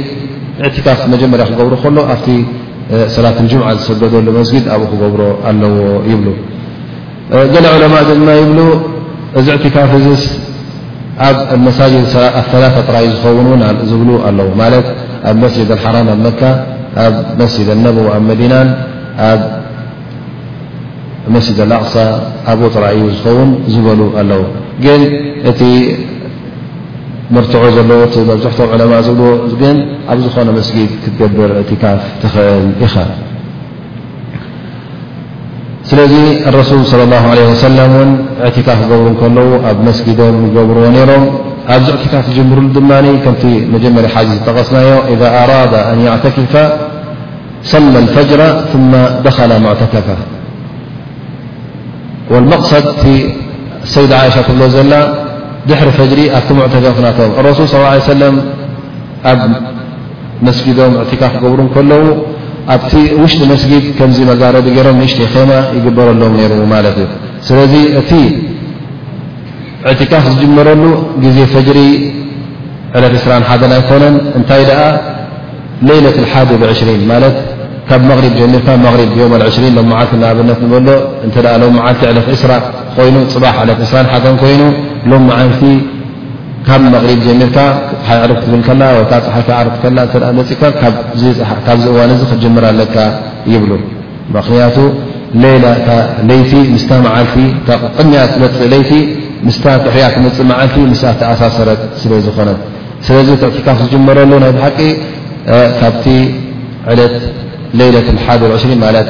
እዕትካፍ መጀመርያ ክገብሩ ከሎ ኣብቲ ሰላት ጅምዓ ዝሰገደሉ መስጊድ ኣብኡ ክገብሮ ኣለዎ ይብሉ ل عለء ድ ይብ እዚ اካፍ مሳاجد ثلثዩ ብ ኣለ ت ኣብ مسجد الحرم مك ኣብ مسجد النبو ኣ مدن ኣብ مسجد الأقص ኣبت رأي ዝውን ዝበل الو ن እت مرتع مزحت عمء ኣ ዝኾن مسجد كتقبر اتكف ትخእل ኢ سلذي الرسول صلى الله عليه وسلم ن اعتكاف جبرو كلو أب مسجدم يجبر نرم أبز اعتكاف جمر دمن كمت مجمر حادث تغصناي إذا أراد أن يعتكف صلى الفجر ثم دخل معتكفة والمقصد سيد عائشا ل لا دحر فجري ت معتكفنم الرسل صلى الله عليه وسلم أب መስጊዶም እዕቲካፍ ክገብሩ እንከለዉ ኣብቲ ውሽጢ መስጊድ ከምዚ መጋረዲ ገይሮም ንእሽተይ ኼማ ይግበረሎም ነይሩ ማለት እዩ ስለዚ እቲ እዕቲካፍ ዝጅመረሉ ግዜ ፈጅሪ ዕለት እስራ ሓደን ኣይኮነን እንታይ ደኣ ለይለት ሓዲ ብዕሽሪን ማለት ካብ መቕሪብ ጀሚርካ መቕሪብ ዮም ኣልዕሽሪን ሎም መዓልቲ ንኣብነት ንበሎ እንተ ሎም መዓልቲ ዕለት እስራ ኮይኑ ፅባሕ ዕለት እስራ ሓደን ኮይኑ ሎም መዓልቲ ካብ መቕሪብ ጀሚርካ ፀሓይ ዕርብ ክትብል ከላ ወይ ከዓ ፀሓይ ክዓርብ ከላ እተ መፅእካ ካብዚ እዋን እዚ ክትጀምር ኣለካ ይብሉ ምክንያቱ ሌላ እታ ለይቲ ምስታ መዓልቲ ቅድሚያ ትመፅእ ለይቲ ምስታ ድሕሪያ ትመፅእ መዓልቲ ምስ ተኣሳሰረት ስለ ዝኾነት ስለዚ ትዕትካፍ ዝጅመረሉ ናይ ብሓቂ ካብቲ ዕለት ሌለት ሓ ዕሽሪን ማለት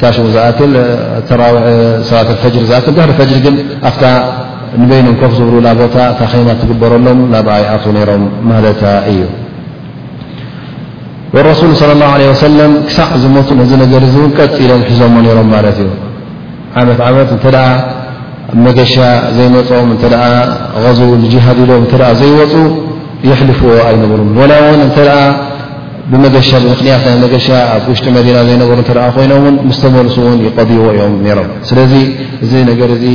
ታሽኡ ዝኣክል ተራዊ ሰላት ፈጅሪ ዝኣክል ድሕሪ ፈጅሪ ግን ኣፍታ ንበይኖም ኮፍ ዝብሉላ ቦታ እታ ከይማ ትግበረሎም ናብኣ ይኣት ነይሮም ማለታ እዩ ረሱል صለ ላه ለ ወሰለም ክሳዕ ዝሞቱ ነዚ ነገር እዚ እውን ቀፅ ኢሎም ሒዞሞ ነይሮም ማለት እዩ ዓመት ዓመት እንተ መገሻ ዘይመፆም እተ غዙ ጅሃድ ኢሎም እተ ዘይወፁ የሕልፍዎ ኣይነበሩን ወላ እውን እተ ብመገሻ ብምክንያት ናይ መገሻ ኣብ ውሽጢ መዲና ዘይነበሩ እተ ኮይኖም ውን ምስ ተመልሱ ውን ይቀድዎ እዮም ነሮም ስለዚ እዚ ነገር እዚ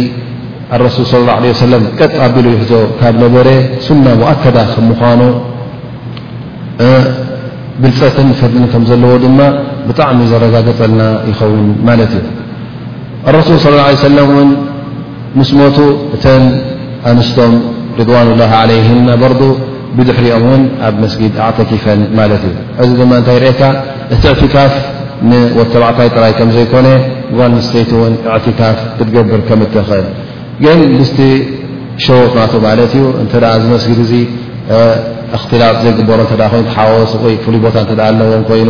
ኣረሱል ስለ ላ ለ ሰለም ቀጥ ኣቢሉ ይሕዞ ካብ ነበረ ሱና ሙኣከዳ ከም ምኳኑ ብልፀትን ፈድልን ከም ዘለዎ ድማ ብጣዕሚ ዘረጋገፀልና ይኸውን ማለት እዩ ኣረሱል ስ ለ ሰለም ውን ምስ ሞቱ እተን ኣንስቶም ርድዋን ላህ ዓለይህና በርዱ ብድሕሪኦም እውን ኣብ መስጊድ ኣዕተኪፈን ማለት እዩ እዚ ድማ እንታይ ርእካ እቲ እዕትካፍ ንወተባዕታይ ጥራይ ከም ዘይኮነ ጓል ኣንስተይቲ እውን እዕትካፍ ክትገብር ከም እትኽእል ግን ምስቲ ሸወት ናቱ ማለት እዩ እንተ እዚ መስጊድ እዚ እክትላጥ ዘይግበሮ እተ ኮይኑ ሓወስ ወይ ፍሉይ ቦታ እተ ኣለዎም ኮይኑ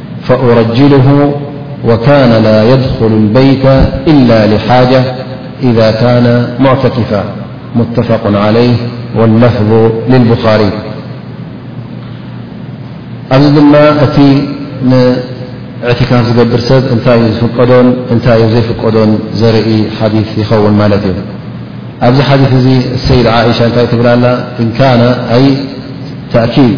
فأرجله وكان لا يدخل البيت إلا لحاجة إذا كان معتكفا متفق عليه واللفظ للبخاري أ دما ت ناعتكاف جبر سب ت زيفقدن زري حديث يخون مالت ي أ حديث السيد عائشة ن بلل إن كان أ تأكيد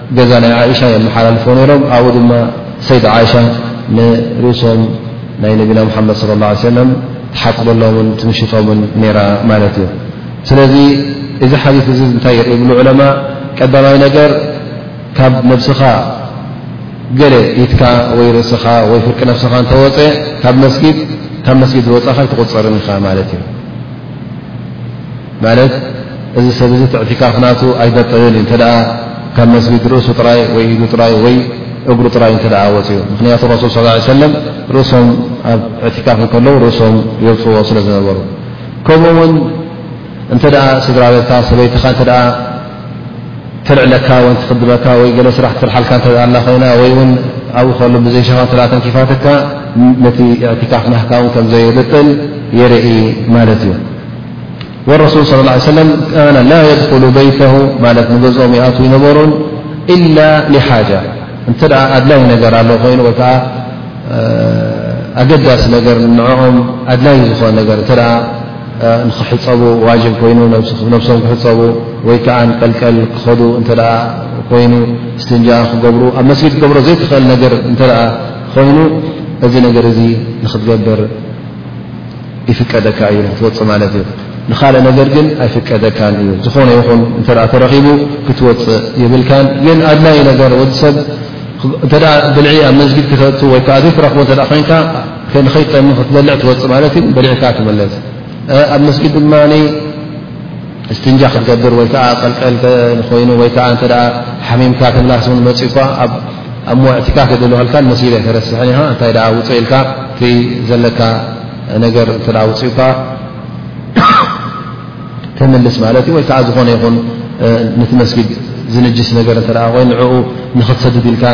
ገዛ ናይ ዓእሻ የመሓላልፎ ነይሮም ኣብኡ ድማ ሰይድ ዓእሻ ንርእሶም ናይ ነቢና ሙሓመድ ስለ ላ ሰለም ትሓፅበሎምን ትምሽጦምን ነይራ ማለት እዩ ስለዚ እዚ ሓዲት እዚ እንታይ ይርኢ ብሉ ዕለማ ቀዳማይ ነገር ካብ ነብስኻ ገለ ኢትካ ወይ ርእስኻ ወይ ፍርቂ ነብስኻ እንተወፀ ካብ መስጊድ ካብ መስጊድ ዝወፃኻ ኣይትቁፅርን ኢኻ ማለት እዩ ማለት እዚ ሰብ እዚ ትዕቲካፍ ናቱ ኣይበጠልን እዩ እተ ካብ መስጊድ ርእሱ ጥራይ ወይ ኢዱ ጥራይ ወይ እግሩ ጥራይ እተ ወፅኡ ምክንያቱ ረሱል ስ ሰለም ርእሶም ኣብ ዕቲካፍ እንከለዉ ርእሶም የውፅዎ ስለ ዝነበሩ ከምኡ እውን እንተ ስድራ ቤትካ ሰበይትኻ እተ ትልዕለካ ወይ ትክድበካ ወይ ገለ ስራሕ ትሰርሓልካ እተ ኣላ ኮይና ወይ ውን ኣብኡ ከሉ ብዘይሸኻ እተ ተንኪፋትካ ነቲ ዕቲካፍ ናህካ ውን ከምዘየብጥል የርኢ ማለት እዩ ወረሱል ስ ላ ሰለም ካነ ላ የድኹሉ በይተሁ ማለት ንገዝኦም ይኣትዉ ይነበሩን ኢላ ሓጃ እንተ ኣድላይ ነገር ኣሎ ኮይኑ ወይ ከዓ ኣገዳሲ ነገር ንኦም ኣድላይ ዝኾነ ነገር እተ ንክሕፀቡ ዋጅብ ኮይኑ ነብሶም ክሕፀቡ ወይ ከዓ ቀልቀል ክኸዱ እተ ኮይኑ እስትንጃ ክገብሩ ኣብ መስጊድ ክገብሮ ዘይትኽእል ነገር እተ ኮይኑ እዚ ነገር እዚ ንክትገብር ይፍቀደካ እዩ ክትወፅእ ማለት እዩ ንካልእ ነገር ግን ኣይፍቀደካን እዩ ዝኾነ ይኹን እተ ተረኺቡ ክትወፅእ ይብልካን ግን ኣድላይ ነገር ወዲሰብ እተ ብልዒ ኣብ መስጊድ ክተእት ወይ ከዓ ዘይትረክቦ እተ ኮይንካ ንከይጠሚ ክትበልዕ ትወፅእ ማለት እዩ በሊዕካ ትመለስ ኣብ መስጊድ ድማ እስትንጃ ክትገብር ወይ ከዓ ቀልቀል ኮይኑ ወይ ከዓ እተ ሓሚምካ ተምላስ ን መፅ እኳ ኣብ ሞዕትካ ክድልኸልካ መሲለ ተረስሐን ኢ እንታይ ደ ውፅ ኢልካ እቲ ዘለካ ነገር እተ ውፅኡካ ተምልስ ማለት እዩ ወይ ከዓ ዝኾነ ይኹን ነቲ መስጊድ ዝንጅስ ነገር እተ ኮይኑ ንኡ ንክትሰድድ ኢልካ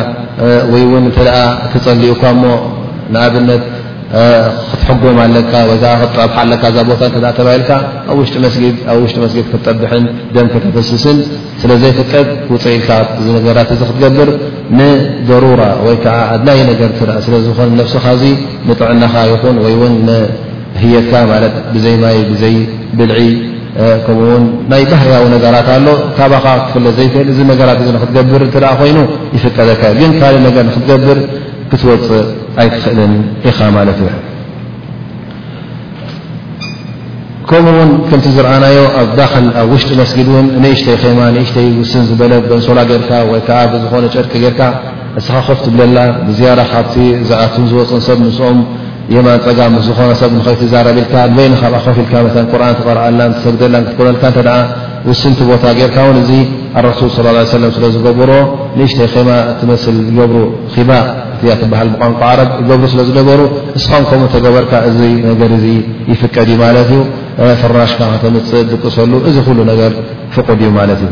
ወይ እውን እተ ተፀሊኡካ እሞ ንኣብነት ክትሕጎም ኣለካ ወይ ከዓ ክትጠብሓ ኣለካ እዛ ቦታ እተ ተባሂልካ ኣብ ውሽጢ መስጊድ ኣብ ውሽጢ መስጊድ ክትጠብሕን ደም ከተፈስስን ስለ ዘይፍቀድ ውፅኢ ኢልካ እዚ ነገራት እዚ ክትገብር ንደሩራ ወይ ከዓ ኣድላይ ነገር ትኣ ስለ ዝኾን ነብስኻ እዙ ንጥዕናኻ ይኹን ወይ እውን ንህየትካ ማለት ብዘይ ማይ ብዘይ ብልዒ ከምኡ ውን ናይ ባህርያዊ ነገራት ኣሎ ካባኻ ክፍለ ዘይክእል እዚ ነገራት እዚ ንክትገብር እተ ኮይኑ ይፍቀደካ ግን ካልእ ነገር ንክትገብር ክትወፅእ ኣይትኽእልን ኢኻ ማለት እዩ። ከምኡ ውን ከምቲ ዝረኣናዮ ኣብ ዳክል ኣብ ውሽጢ መስጊድ ውን ንእሽተይ ከማ ንእሽተይ ውስን ዝበለ በንሶላ ጌርካ ወይ ከዓ ብዝኾነ ጨርቂ ጌርካ እስኻ ኮፍ ትብለላ ብዝያዳ ካብቲ ዝኣትን ዝወፅን ሰብ ምስኦም የማን ፀጋ ምስ ዝኾነ ሰብ ንኸይትዛረብ ኢልካ ንበይንኻብኣ ኮፍ ኢልካ መ ቁርን ትቐርኣላን ትሰግደላን ክትኮነልካ እተ ውስንቲ ቦታ ጌርካ ውን እዚ ኣረሱል ص ه ሰለ ስለ ዝገበሮ ንእሽተይ ኼማ እትመስል ዝገብሩ ኺባ እቲያ ትበሃል ብቋንቋ ዓረብ እገብሩ ስለ ዝነበሩ እስኻን ከምኡ ተገበርካ እዚ ነገር እዚ ይፍቀድ እዩ ማለት እዩ ፍራሽካ ከተምፅእ ድቅሰሉ እዚ ኩሉ ነገር ፍቁድ እዩ ማለት እዩ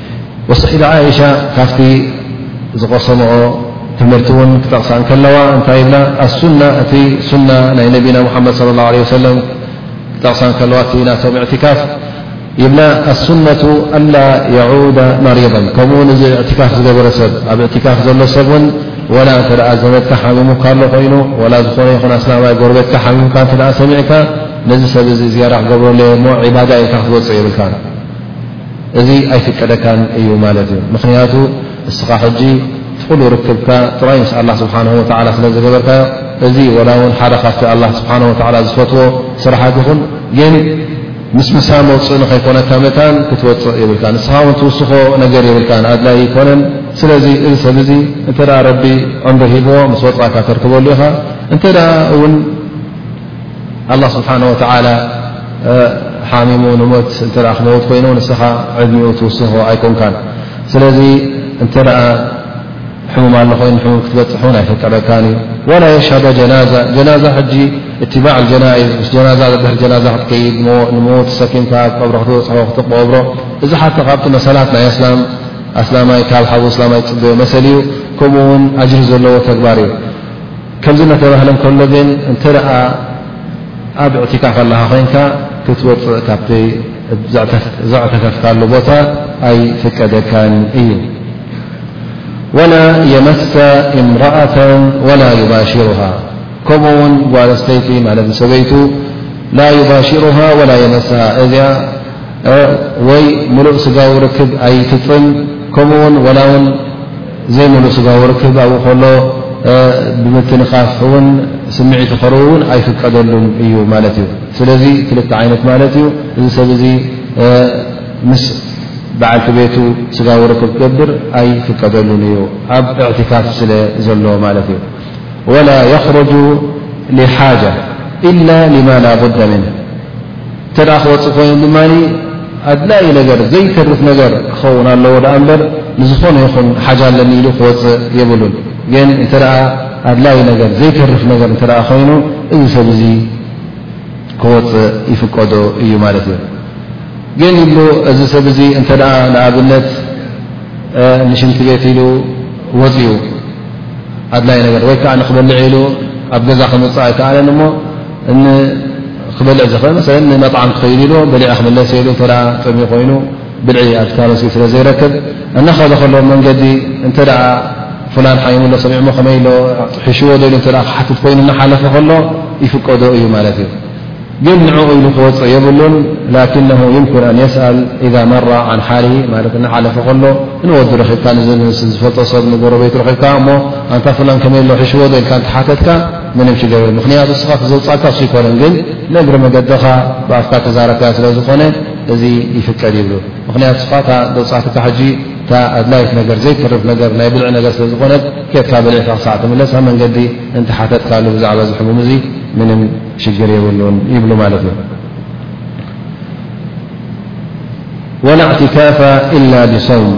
ወሰሒዳ ዓኢሻ ካብቲ ዝቐሰምኦ ትምህርቲ ውን ክጠቕሳ እንከለዋ እንታይ ይብላ ኣሱና እቲ ሱና ናይ ነቢና ሙሓመድ صለ ላه ለ ሰለም ክጠቕሳ ከለዋ እቲ ናቶም እዕትካፍ ይብላ ኣሱነቱ ኣላ የዑዳ ማሪضን ከምኡ ውን እዚ እዕትካፍ ዝገበረ ሰብ ኣብ እዕትካፍ ዘሎ ሰብ ውን ወላ እንተ ዘመትካ ሓሚሙካ ኣሎ ኮይኑ ወላ ዝኾነ ይኹን ኣስላማይ ጎረቤትካ ሓሚሙካ እተ ሰሚዕካ ነዚ ሰብ እዚ ዝያዳ ክገብረሉ እሞ ዒባዳ ኢልካ ክትወፅእ የብልካ እዚ ኣይፍቀደካን እዩ ማለት እዩ ምክንያቱ እስኻ ሕጂ ትኩሉ ርክብካ ጥራይ ምስ ኣላ ስብሓን ወተላ ስለ ዝገበርካዮ እዚ ወላ እውን ሓደ ካብቲ ኣላ ስብሓን ወተላ ዝፈትዎ ስራሓት ይኹን ግን ምስ ምሳ መውፅእ ንከይኮነካ መታን ክትወፅእ የብልካ ንስኻ ውን ትውስኮ ነገር የብልካ ኣድላይ ኣይኮነን ስለዚ እዚ ሰብ እዚ እንተ ረቢ ዕምሪ ሂብዎ ምስ ወፃእካ ተርክበሉ ኢኻ እንተ እውን ኣላህ ስብሓን ወተዓላ ሓሚሙ ንሞት እንተ ክመውት ኮይኑ ንስኻ ዕድሚኡ ትውስንኹ ኣይኮንካን ስለዚ እንተ ሕሙም ኣሎ ኮይኑ ሕሙም ክትበፅሕ ውን ኣይፈቀደካን እዩ ዋላ የሻዳ ጀናዛ ጀናዛ ሕጂ እትባዕ ጀናዝ ምስ ጀናዛ ዘድሕር ጀናዛ ክትከይድ ንሞት ሰኪምካ ኣብ ቀብሮ ክትበፅሖ ክትቀብሮ እዚ ሓቲ ካብቲ መሰላት ናይ ኣስላም ኣስላማይ ካብ ሓዊ እስላማይ ፅበዮ መሰል እዩ ከምኡ ውን ኣጅር ዘለዎ ተግባር እዩ ከምዚ እናተባህለ እንከሎ ግን እንተ ደኣ ኣብ ዕቲካፍ ኣለኻ ኮይንካ ክትወፅእ ካብቲ ዘዕተከፍካሉ ቦታ ኣይፍቀደካን እዩ ወላ የመሰ እምራኣተ ወላ ዩባሽሩሃ ከምኡ ውን ጓልስተይቲ ማለት ሰበይቱ ላ ዩባሽሩሃ ወላ የመሰሃ እዚኣ ወይ ምሉእ ስጋዊ ርክብ ኣይፍፅም ከምኡ ውን ወላ ውን ዘይምሉእ ስጋዊ ርክብ ኣብኡ ከሎ ብምትንኻፍ እውን ስምዒት ዝኸርው እውን ኣይፍቀደሉን እዩ ማለት እዩ። ስለዚ ክልተ ዓይነት ማለት እዩ እዚ ሰብ እዚ ምስ በዓልቲ ቤቱ ስጋዊ ርክብ ክገብር ኣይፍቀደሉን እዩ ኣብ እዕትካፍ ስለ ዘሎ ማለት እዩ። ወላ የኽረጁ ሓጃ ኢላ ሊማ ላቡዳ ምን እንተ ክወጽእ ኮይኑ ድማ ኣድላዪ ነገር ዘይተርፍ ነገር ክኸውን ኣለዎ ደኣ እምበር ንዝኾነ ይኹን ሓጃ ኣለኒ ኢሉ ክወጽእ የብሉን ግን እንተ ኣድላዪ ነገር ዘይተርፍ ነገር እንተ ኮይኑ እዚ ሰብ እዚ ክወጽእ ይፍቀዶ እዩ ማለት እዩ ግን ይብሉ እዚ ሰብ እዚ እንተ ንኣብነት ንሽንቲ ቤት ኢሉ ወፅኡ ኣድላይ ነገር ወይ ከዓ ንክበልዕ ኢሉ ኣብ ገዛ ከምውፅእ ኣይከኣለን እሞ ክበልዕ ዝኽእል መሰ ንመጣዕሚ ክኸይድ ኢሉ በሊዐ ክምለስ ኢሉ እተ ጥሚ ኮይኑ ብልዒ ኣብ ፋረሲ ስለ ዘይረክብ እናኸደ ከሎ መንገዲ እንተ ፍላን ሓይሙ ሎ ሰሚዑ ሞ ከመይ ሎ ጥሒሽዎ ዶ ኢሉ እተ ክሓትት ኮይኑ እናሓለፈ ከሎ ይፍቀዶ እዩ ማለት እዩ ግን ንዕኡ ኢሉ ክወፅእ የብሉን ላኪነ ይምኩን ኣን የስኣል ኢዛ መራ ዓን ሓሊ ማለት እናሓለፈ ከሎ ንወዲ ረኺብካ ንዝፈልጦ ሰብ ንጎረቤት ረኺብካ እሞ ኣንታ ፍላን ከመይ ሎ ሒሽዎ ዶ ኢልካ እንተሓተትካ ምንም ሽገር የብሉን ምክንያቱ ንስኻ እቲ ዘውጻእካ እሱ ኣይኮነን ግን ንእግሪ መገድኻ ብኣፍካ ተዛረብካዮ ስለ ዝኾነ እዚ ይፍቀድ ይብሉ ምክንያቱ ንስኻ እታ ዘውጻእትካ ሕጂ እታ ኣድላይት ነገር ዘይትርፍ ነገር ናይ ብልዒ ነገር ስለ ዝኾነት ኬትካ በሊዕካ ክሳዕ ትምለስ ኣብ መንገዲ እንተሓተትካሉ ብዛዕባ እዚ ሕሙም እዙ ምንም ሽግር የብሉን ይብሉ ማለት እዩ ወላ እዕትካፋ ኢላ ብሰውም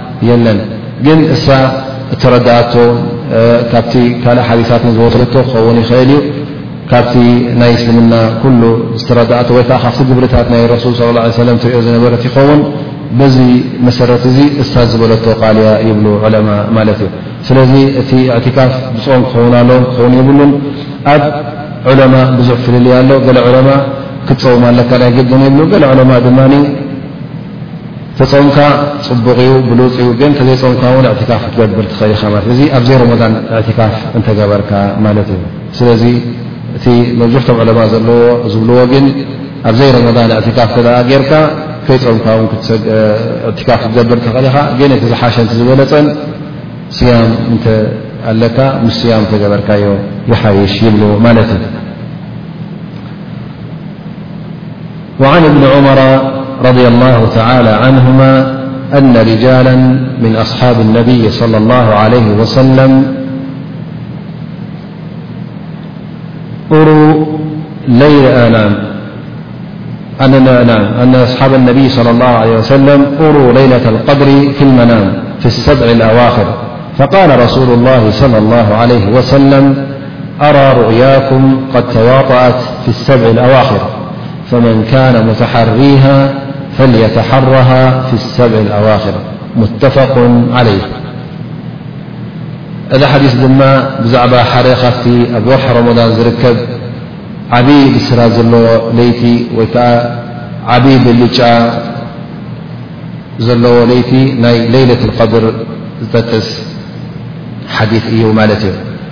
የለን ግን እሳ እተረዳኣቶ ካብቲ ካልእ ሓዲሳትን ዝወሰደቶ ክኸውን ይኽእል እዩ ካብቲ ናይ እስልምና ኩሉ ዝተረዳኣቶ ወይ ከዓ ካብቲ ግብርታት ናይ ረሱል ስ ላ ሰለም ትሪኦ ዝነበረት ይኸውን በዚ መሰረት እዚ እሳ ዝበለቶ ቃል እያ ይብሉ ዑለማ ማለት እዩ ስለዚ እቲ እዕትካፍ ብፆም ክኸውን ኣለ ክኸውን የብሉን ኣብ ዑለማ ብዙሕ ፍልልያ ኣሎ ገለ ዑለማ ክትፀውም ኣለካ ናይ ግድን ይብሉ ገለ ዑለማ ድማ ተጾምካ ጽቡቕ እዩ ብሉጽ እዩ ግን ተዘይጾምካ ውን ኣዕትካፍ ክትገብር ትኽእል ኢኻ ማለት እዚ ኣብዘይ ሮሞዳን ኣዕትካፍ እንተገበርካ ማለት እዩ ስለዚ እቲ መብዝሕቶም ዕለማ ዘለዎ ዝብልዎ ግን ኣብዘይ ሮሞዳን ኣዕትካፍ እተ ጌርካ ከይጾምካ ውን ኣዕትካፍ ክትገብር ትኽእል ኢኻ ግን እቲ ዝሓሸንቲ ዝበለጸን ስያም እንተ ኣለካ ምስ ስያም እተገበርካዮ ይሓይሽ ይብሉ ማለት እዩ وعن ابن عمر - رضي الله تعالى عنهما أن رجالا من أصحاب النبي لى الله عليه وسلمأن أصحاب النبي - صلى الله عليه وسلم أروا ليلة القدر في المنام في السبع الأواخر فقال رسول الله - صلى الله عليه وسلم - أرى رؤياكم قد تواطأت في السبع الأواخر فمن كان متحريها فليتحرها في السبع الأواخر متفق عليه ذا حديث م بعبة حر فت أب وح رمضان ركب عبيد سرى لو ليت ك عبيد اللا لو ليت ني ليلة القدر تقس حديث ي ملت ي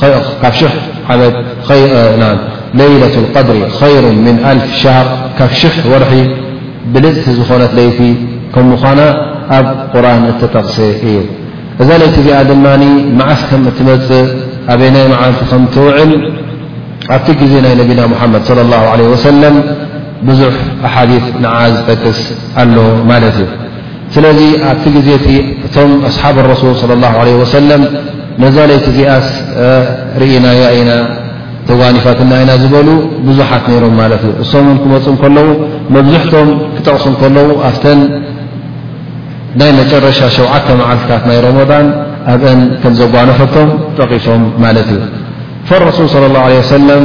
ኸይር ካብ ሽሕ ዓመት ኸይር ለይለት ልቀድሪ ኸይሩ ምን ኣልፍ ሻሃር ካብ ሽሕ ወርሒ ብልፅቲ ዝኾነት ለይቲ ከም ምዃና ኣብ ቁርን እተጠቕሰ እዩ እዛ ለይቲ እዚኣ ድማ መዓስ ከም እትመፅእ ኣበይ ናይ መዓልቲ ከም ትውዕል ኣብቲ ግዜ ናይ ነቢና ሙሓመድ صለ ላ ለ ወሰለም ብዙሕ ኣሓዲ ንዓ ዝጠቅስ ኣሎ ማለት እዩ ስለዚ ኣብቲ ግዜ እቲ እቶም ኣስሓብ ረሱል ለ ላ ለ ወሰለም ነዛ ለይቲ እዚኣስ ርኢናያ ኢና ተጓኒፋትና ኢና ዝበሉ ብዙሓት ነይሮም ማለት እዩ እሶም እውን ክመፁ ከለዉ መብዝሕቶም ክጠቕሱ ከለዉ ኣፍተን ናይ መጨረሻ ሸውዓተ መዓልትታት ናይ ረመዳን ኣብአን ከም ዘጓነፈቶም ጠቒሶም ማለት እዩ ፈረሱል ለ ላ ለ ወሰለም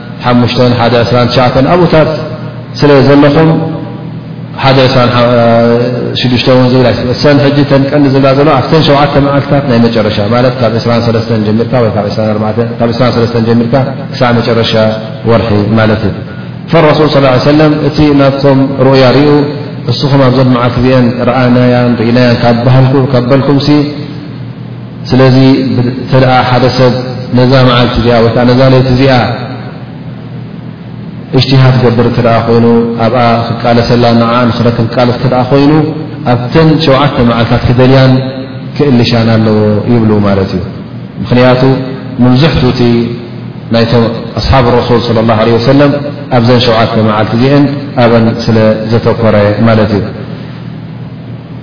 ሓሙሽተ ሓደ ዕስራን ትሽዓተን ኣብኡታት ስለ ዘለኹም ሓደ ዕስራን ሽዱሽተ እውን ዝብል ኣይሰን ሕጂ ተን ቀንዲ ዝብላ ዘሎ ኣብተን ሸውዓተ መዓልትታት ናይ መጨረሻ ማለት ካብ ዕስራ ሰለስተን ጀሚርካ ወይ ካብ ካብ ዕስራ ሰለስተን ጀሚርካ ክሳዕ መጨረሻ ወርሒ ማለት እዩ ፈረሱል ስ ሰለም እቲ ናብቶም ሩኡያ ርኡ እስኹም ኣብዞን መዓልቲ እዚአን ረኣናያን ርኢናያን ካብ በሃልኩ ካብ በልኩምሲ ስለዚ እንተ ሓደ ሰብ ነዛ መዓልቲ እዚኣ ወይ ከዓ ነዛ ለይቲ እዚኣ እጅትሃድ ክገብር እተ ኮይኑ ኣብኣ ክቃለሰላ ንዓ ንክረክ ክቃለስ እተ ኮይኑ ኣብተን ሸውዓተ መዓልታት ክደልያን ክእልሻን ኣለዎ ይብሉ ማለት እዩ ምክንያቱ ምብዝሕቱ እቲ ናይቶም ኣስሓብ ረሱል ስለ ላ ለ ወሰለም ኣብዘን ሸውዓተ መዓልቲ እዚአን ኣበን ስለ ዘተኮረ ማለት እዩ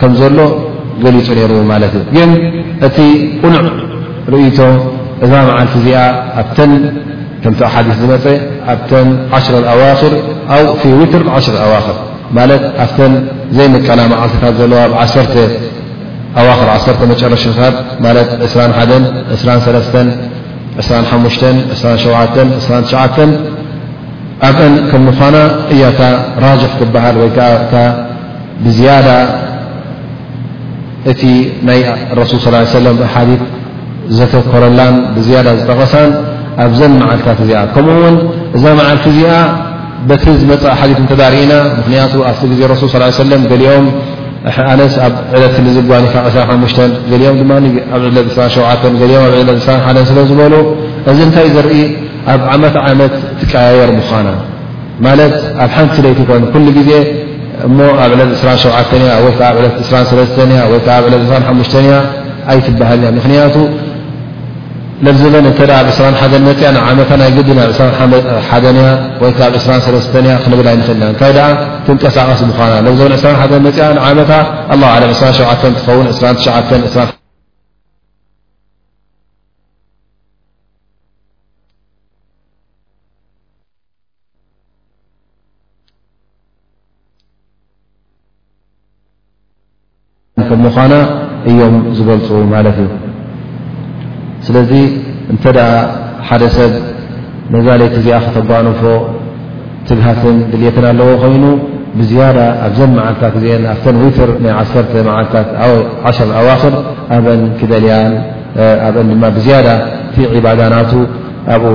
ከም ዘሎ ገሊጹ ነይሩ ማለት እዩ። ግን እቲ ቅኑዕ ርእይቶ እዛ መዓልቲ እዚኣ ኣብተን ከምቲ ሓዲስ ዝመፀ ኣብተን ዓሽረ ኣዋክር ኣው ፊ ዊትር ዓሽር ኣዋክር ማለት ኣብተን ዘይምቀላ መዓልትታት ዘለዋ ብ ዓሰርተ ኣዋክር ዓሰርተ መጨረሻታት ማለት ዕስራን ሓደን ዕስራን ሰለስተን ዕስራን ሓሙሽተን ዕስራን ሸውዓተን ዕስራን ትሽዓተን ኣብአን ከም ምዃና እያታ ራጅሕ ትበሃል ወይ ከዓ እታ ብዝያዳ እቲ ናይ ረሱል ስ ሰለም ሓዲ ዘተኮረላን ብዝያዳ ዝጠቐሳን ኣብዘን መዓልትታት እዚኣ ከምኡ ውን እዛ መዓልቲ እዚኣ በቲ ዝመፅእ ሓዲ እንተዳርኢና ምክንያቱ ኣብቲ ግዜ ረሱል ስ ሰለም ገሊኦም ኣነስ ኣብ ዕለት ልዝጓኒካ 2ሓ ገሊኦም ድማ ኣብ ዕለት 2ሸ ገሊኦም ኣብ ዕለት 2ሓ ስለ ዝበሉ እዚ እንታይ ዝርኢ ኣብ ዓመት ዓመት ትቀያየር ምዃና ማለት ኣብ ሓንቲ ለይቲ ኮን ኩሉ ግዜ እሞ ኣብ ዕለት ዕስራን ሸውዓተን እያ ወይ ከዓ ዕለት ዕስራን ሰለስተን እያ ወይ ከዓ ዕለት ዕስራን ሓሙሽተን እያ ኣይትበሃል እያ ምክንያቱ ለብዘበን እተ ብ ዕስራን ሓደን መፅያ ንዓመታ ናይ ግዲ ናብ ዕስራን ሓደን እያ ወይ ከዓ ብ ዕስራን ሰለስተን እያ ክንብል ኣይንክእልና እንታይ ደኣ ትንቀሳቐስ ምኳና ለብዘበን ዕስራን ሓደን መፅያ ንዓመታ ኣላ ዓለ ዕስራን ሸውዓተን ትኸውን ዕስራን ትሽዓተን ዕስራን ምዃና እዮም ዝገልፁ ማለት እዩ ስለዚ እንተ ሓደ ሰብ ነዛ ለይቲ እዚኣ ክተጓንፎ ትግሃትን ድልትን ኣለዎ ኮይኑ ብዝያዳ ኣብዘን መዓልታት እዚአን ኣብተን ዊትር ናይ ዓተ መዓልታት ዓሸ ኣዋክር ኣበን ክደልያን ኣብአን ድማ ብዝያዳ እቲ ዕባዳናቱ ኣብኡ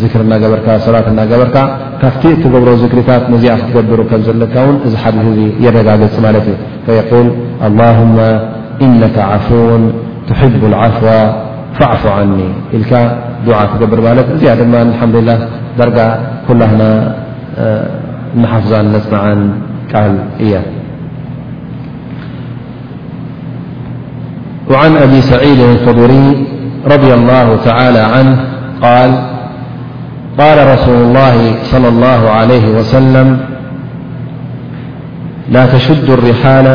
ዝክሪ እናገበርካ ሰላት እናገበርካ ካብቲ እትገብሮ ዝክሪታት ነዚኣ ክትገብር ከም ዘለካ ውን እዚ ሓዲት እዚ የረጋግፅ ማለት እዩ ፈየቁል ኣላሁመ ኢነከ ዓፉውን ትሕቡ ልዓፍዋ ፋዕፉ ዓኒ ኢልካ ዱዓ ትገብር ማለት እዚኣ ድማ ሓምዱላ ዳርጋ ኩላህና እንሓፍዛን ነፅንዓን ቃል እያ وعن أبي سعيد الخبري رضي الله تعالى عنه قال قال رسول الله صلى الله عليه وسلم لا تشد الرحال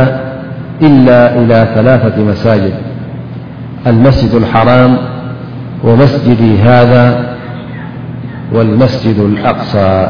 إلا إلى ثلاثة مساجد المسجد الحرام ومسجدي هذا والمسجد الأقصى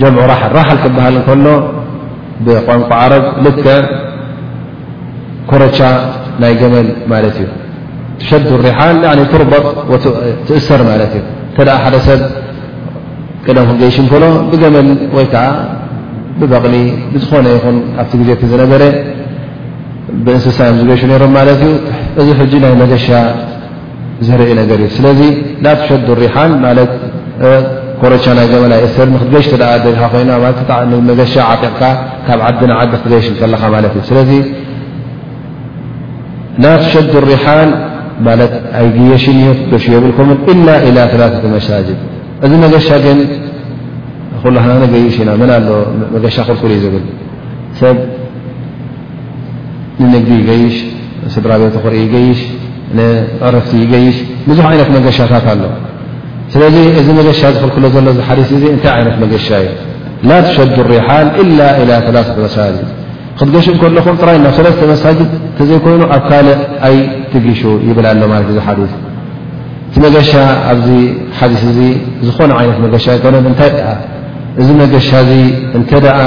ጀምዑ ራሓል ራሓል ክበሃል እንከሎ ብቋንቋ ዓረብ ልከ ኮረቻ ናይ ገመል ማለት እዩ ትሸዱ ሪሓል ትርበጥ ትእሰር ማለት እዩ እተ ሓደ ሰብ ቅደም ክንገይሽ እንከሎ ብገመል ወይ ከዓ ብበቕሊ ብዝኾነ ይኹን ኣብቲ ግዜ እቲ ዝነበረ ብእንስሳ እዮም ዝገሹ ነይሮም ማለት እዩ እዚ ሕጂ ናይ መገሻ ዘርኢ ነገር እዩ ስለዚ ላትሸዱ ሪሓል ማለት ኮረቻ ናይ ገመል ኣይእሰር ንክትገሽ ተ ደካ ኮይና መገሻ ዓጢቕካ ካብ ዓዲ ንዓዲ ክትገሽ ከለካ ማለት እዩ ስለዚ ላትሸዱ ሪሓል ማለት ኣይግየሽን እዮ ክትገሹ የብልኩምን ኢላ ኢላ ተላተተ መሳጅድ እዚ መገሻ ግን ኩሉሃና ነገይሽ ኢና መን ኣሎ መገሻ ክልኩል እዩ ዝብል ሰብ ንምግቢ ይገይሽ፣ ስድራ ቤቱ ክርኢ ይገይሽ፣ ንዕረፍቲ ይገይሽ፣ ብዙሕ ዓይነት መገሻታት ኣሎ። ስለዚ እዚ መገሻ ዝክልክሎ ዘሎ እዚ ሓዲስ እዚ እንታይ ዓይነት መገሻ እዩ? ላ ትሸዱ ሪሓል ኢላ ኢላ ሰላሰ መሳጅድ ክትገሹ ከለኹም ጥራይ ናብ ሰለስተ መሳጅድ እተዘይኮይኑ ኣብ ካልእ ኣይ ትግሹ ይብል ኣሎ ማለት እዚ ሓዲስ። እቲ መገሻ ኣብዚ ሓዲስ እዚ ዝኾነ ዓይነት መገሻ ኣይኮነን። እንታይ ደኣ እዚ መገሻ እዚ እንተ ደኣ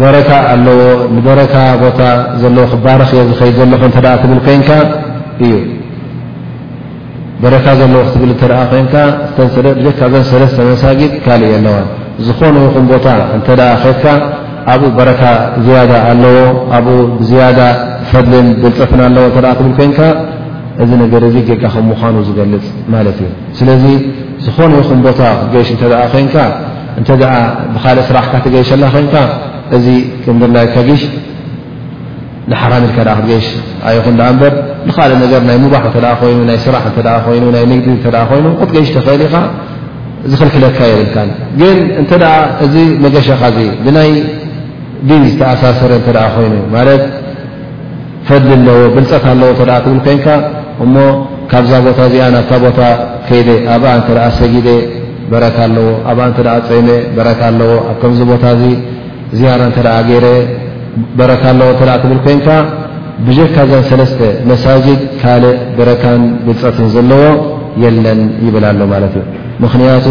በረካ ኣለዎ ንበረካ ቦታ ዘለዎ ክባረክ እየ ዝከይድ ዘለኩ እተ ትብል ኮይንካ እዩ በረካ ዘለዎ ክትብል እተ ኮይንካ ብካ ዘን ሰለስተ መሳጊድ ካልእ ኣለዋ ዝኮነ ይኹን ቦታ እተ ከድካ ኣብኡ በረካ ዝያዳ ኣለዎ ኣብኡ ብዝያዳ ፈድልን ብልፀትን ኣለዎ እተ ትብል ኮይንካ እዚ ነገር እዚ ጌጋ ከም ምኳኑ ዝገልፅ ማለት እዩ ስለዚ ዝኾነ ይኹን ቦታ ክትገይሽ እተ ኮይንካ እንተ ብካልእ ስራሕካ ትገይሸላ ኮይንካ እዚ ከምድላይ ከጊሽ ንሓራም ኢልካ ክትገይሽ ኣይኹን ዳኣ እምበር ንካልእ ነገር ናይ ሙባሕ እተ ኮይኑ ናይ ስራሕ እተ ኮይኑ ናይ ንግዲ እተ ኮይኑ ክትገይሽ ተኽእል ኢኻ ዝኽልክለካ የብልካን ግን እንተ እዚ መገሻኻ እዚ ብናይ ዲን ዝተኣሳሰረ እተ ኮይኑ ማለት ፈድሊ ኣለዎ ብልፀት ኣለዎ እተ ትብል ኮንካ እሞ ካብዛ ቦታ እዚኣ ናብታ ቦታ ከይደ ኣብኣ እተ ሰጊደ በረካ ኣለዎ ኣብኣ እተ ፀመ በረካ ኣለዎ ኣብ ከምዚ ቦታ እዚ ዝያራ እተ ገይረ በረካ ኣለዎ እተ ትብል ኮንካ ብጀካ ዘን ሰለስተ መሳጅድ ካልእ በረካን ብልፀትን ዘለዎ የለን ይብል ኣሎ ማለት እዩ ምክንያቱ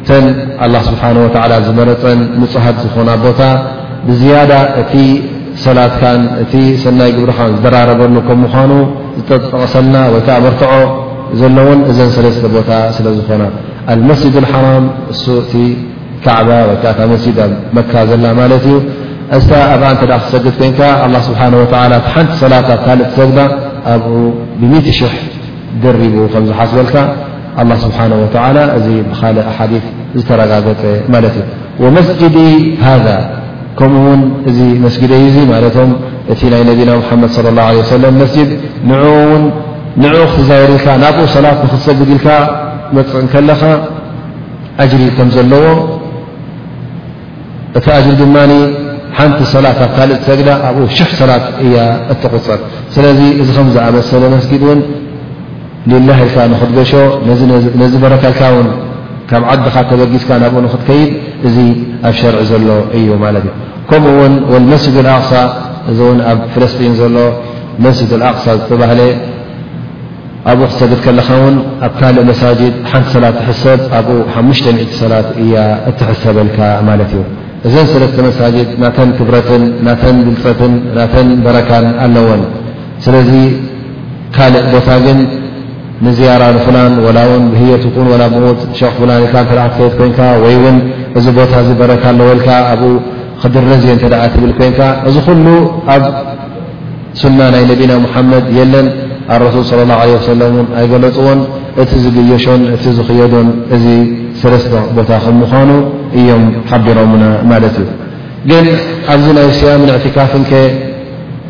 እተን ኣላ ስብሓን ወተላ ዝመረፀን ንፁሃት ዝኮና ቦታ ብዝያዳ እቲ ሰላትካን እቲ ሰናይ ግብርኻን ዝደራረበሉ ከም ምዃኑ ዝተጠቐሰልና ወይ ከዓ መርትዖ ዘለዎን እዘን ሰለስተ ቦታ ስለ ዝኾና ኣልመስጅድ ሓራም እሱ እቲ ካዕባ ወይ ከዓ እታ መስጅድ ኣብ መካ ዘላ ማለት እዩ እሳ ኣብኣ እተ ክትሰግድ ኮንካ ኣላ ስብሓን ወተላ እቲ ሓንቲ ሰላት ኣብ ካልእ ትሰግዳ ኣብኡ ብሚት ሽሕ ድሪቡ ከም ዝሓስበልካ ኣላ ስብሓን ወተላ እዚ ብካልእ ሓዲ ዝተረጋገፀ ማለት እዩ ወመስጅዲ ሃ ከምኡ ውን እዚ መስጊደይ እዚ ማለቶም እቲ ናይ ነቢና ሙሓመድ صለ ላه ለ ሰለም መስጅድ ንኡ ውን ንኡ ክትዛይር ኢልካ ናብኡ ሰላት ንክትሰግድ ኢልካ መፅእ እንከለኻ ኣጅሪ ከም ዘለዎ እቲ ኣጅሪ ድማ ሓንቲ ሰላት ኣብ ካልእ ትሰግዳ ኣብኡ ሽሕ ሰላት እያ እትቁፀር ስለዚ እዚ ከም ዝኣመሰለ መስጊድ ውን ሊላህ ኢልካ ንክትገሾ ነዚ በረከልካ ውን ካብ ዓድኻ ተበጊስካ ናብኡ ንክትከይድ እዚ ኣብ ሸርዒ ዘሎ እዩ ማለት እዩ ከምኡ ውን ወልመስጅድ ኣቅሳ እዚ ውን ኣብ ፍለስጢን ዘሎ መስጅድ ኣልኣቅሳ ዝተባህለ ኣብኡ ክትሰግድ ከለኻ ውን ኣብ ካልእ መሳጅድ ሓንቲ ሰላት ትሕሰብ ኣብኡ ሓሙሽተ ሚእቲ ሰላት እያ እትሕሰበልካ ማለት እዩ። እዘን ሰለስተ መሳጅድ ናተን ክብረትን ናተን ብልፀትን ናተን በረካን ኣለወን። ስለዚ ካልእ ቦታ ግን ንዝያራ ንፍላን ወላ ውን ብህየት ኩን ወላ ብሞት ሸኽ ፍላን ኢልካ እንተ ክትከይድ ኮይንካ ወይ ውን እዚ ቦታ እዚ በረካ ኣለዎ ኢልካ ኣብኡ ክድረዝ እየ እንተ ትብል ኮይንካ እዚ ኩሉ ኣብ ሱና ናይ ነቢና ሙሓመድ የለን ኣረሱል ስለ ላሁ ለ ወሰለም ውን ኣይገለፅዎን እቲ ዝግየሾን እቲ ዝኽየዶን እዚ ሰለስተ ቦታ ከም ምዃኑ እዮም ሓቢሮምና ማለት እዩ ግን ኣብዚ ናይ ስያምን እዕትካፍን ከ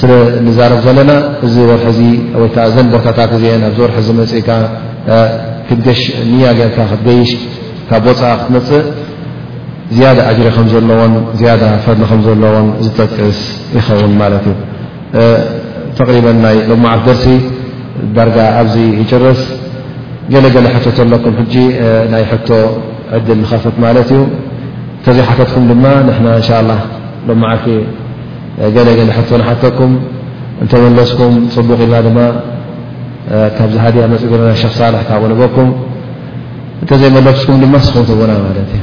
ስለ ንዛረብ ዘለና እዚ ወርሒ እዚ ወይ ከዓ እዘን ቦታታት እዚአን ኣብዚ ወርሒ እዚ መፅእካ ክትገሽ ንያ ጌርካ ክትገይሽ ካብ ወፃኢ ክትመፅእ ዝያዳ ኣጅሪ ከም ዘለዎን ዝያዳ ፈድሊ ከም ዘለዎን ዝጠቅስ ይኸውን ማለት እዩ። ተቕሪበን ናይ ሎም መዓልቲ ደርሲ ዳርጋ ኣብዚ ይጭርስ። ገለ ገለ ሕቶ ተለኩም ሕጂ ናይ ሕቶ ዕድል ንኸፍት ማለት እዩ። እንተዘይሓተትኩም ድማ ንሕና እንሻ ሎም መዓልቲ ገለ ገለ ሕቶ ንሓተኩም እንተመለስኩም ጽቡቕ ኢልና ድማ ካብዚ ሃድያ መጽ ዘለና ሸክ ሳልሕ ካብኡ ንበኩም እንተዘይመለስኩም ድማ ስኹም ትቡና ማለት እዩ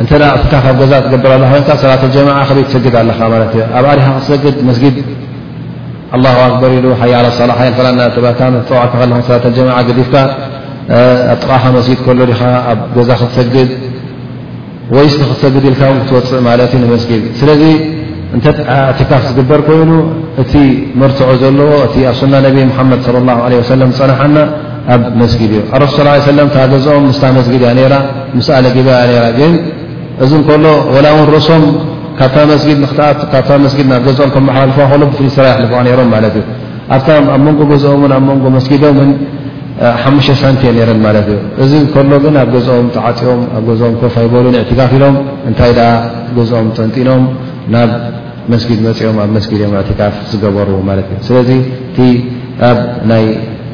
እንተ ኣቲካ ካብ ገዛ ትገብር ኣለካ ኮይንካ ሰላት ጀማዓ ከመይ ትሰግድ ኣለካ ማለት እዮ ኣብ ኣሪካ ክትሰግድ መስጊድ ኣላሁ ኣክበር ኢሉ ሓይ ዓላ ሳላ ሓይ ፈላ እናተባካ መተፀዋዕካ ከለካ ሰላት ጀማዓ ገዲፍካ ኣብ ጥቃካ መስጊድ ከሎ ዲካ ኣብ ገዛ ክትሰግድ ወይስ ንክትሰግድ ኢልካ ውን ክትወፅእ ማለት እዩ ንመስጊድ ስለዚ እንተ ኣቲካ ክትግበር ኮይኑ እቲ መርትዖ ዘለዎ እቲ ኣብ ሱና ነቢ ሙሓመድ ለ ላ ለ ወሰለም ዝፀናሓና ኣብ መስጊድ እዩ ኣረሱ ስ ሰለም እታ ገዝኦም ምስታ መስጊድ እያ ነራ ምስኣ ለጊባ እያ ነራ ግን እዚ እንከሎ ወላ እውን ርእሶም ካብታ መስጊድ ንክትኣት ካብታ መስጊድ ናብ ገዝኦም ከመሓላልፍዋ ከሎ ብፍልይ ስራ ይሕልፍዋ ነይሮም ማለት እዩ ኣብታ ኣብ መንጎ ገዝኦምን ኣብ መንጎ መስጊዶምን ሓሙሽተ ሳንቲ እየ ነረን ማለት እዩ እዚ ከሎ ግን ኣብ ገዝኦም ተዓፂኦም ኣብ ገዝኦም ኮፍ ኣይበሉ ንእዕትጋፍ ኢሎም እንታይ ደኣ ገዝኦም ጠንጢኖም ናብ መስጊድ መፂኦም ኣብ መስጊድ እዮም እዕትጋፍ ዝገበሩ ማለት እዩ ስለዚ እቲ ኣብ ናይ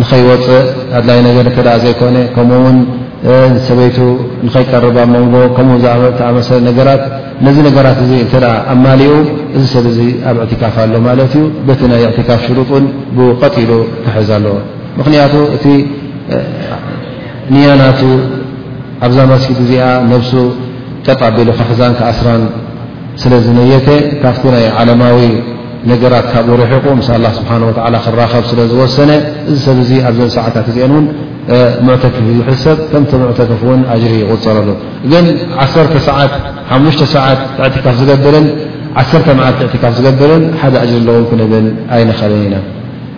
ንኸይወፅእ ኣድላይ ነገር እተ ዘይኮነ ከምኡ ውን ሰበይቱ ንኸይቀርብ ኣብ መንጎ ከምኡ ዝኣመሰለ ነገራት ነዚ ነገራት እዚ እተ ኣማሊኡ እዚ ሰብ እዚ ኣብ እዕትካፍ ኣሎ ማለት እዩ በቲ ናይ እዕትካፍ ሽሩጥ ውን ብቀጢሉ ክሕዝ ኣለዎ ምክንያቱ እቲ ንያናቱ ኣብዛ መስጊድ እዚኣ ነብሱ ቀጣቢሉ ክሕዛን ክኣስራን ስለ ዝነየተ ካብቲ ናይ ዓለማዊ ነገራት ካብኡ ርሒቑ ምስ ኣላ ስብሓን ወላ ክራኸብ ስለ ዝወሰነ እዚ ሰብ እዚ ኣብዘን ሰዓታት እዚአን እውን ሙዕተክፍ እዩ ዝሕሰብ ከምቲ ሙዕተክፍ እውን ኣጅሪ ይቁፀረሉ ግን ዓሰርተ ሰዓት ሓሙሽተ ሰዓት ዕትካፍ ዝገብርን ዓሰርተ መዓልቲ ዕትካፍ ዝገብርን ሓደ ኣጅሪ ኣለዎም ክንብል ኣይንኸልን ኢና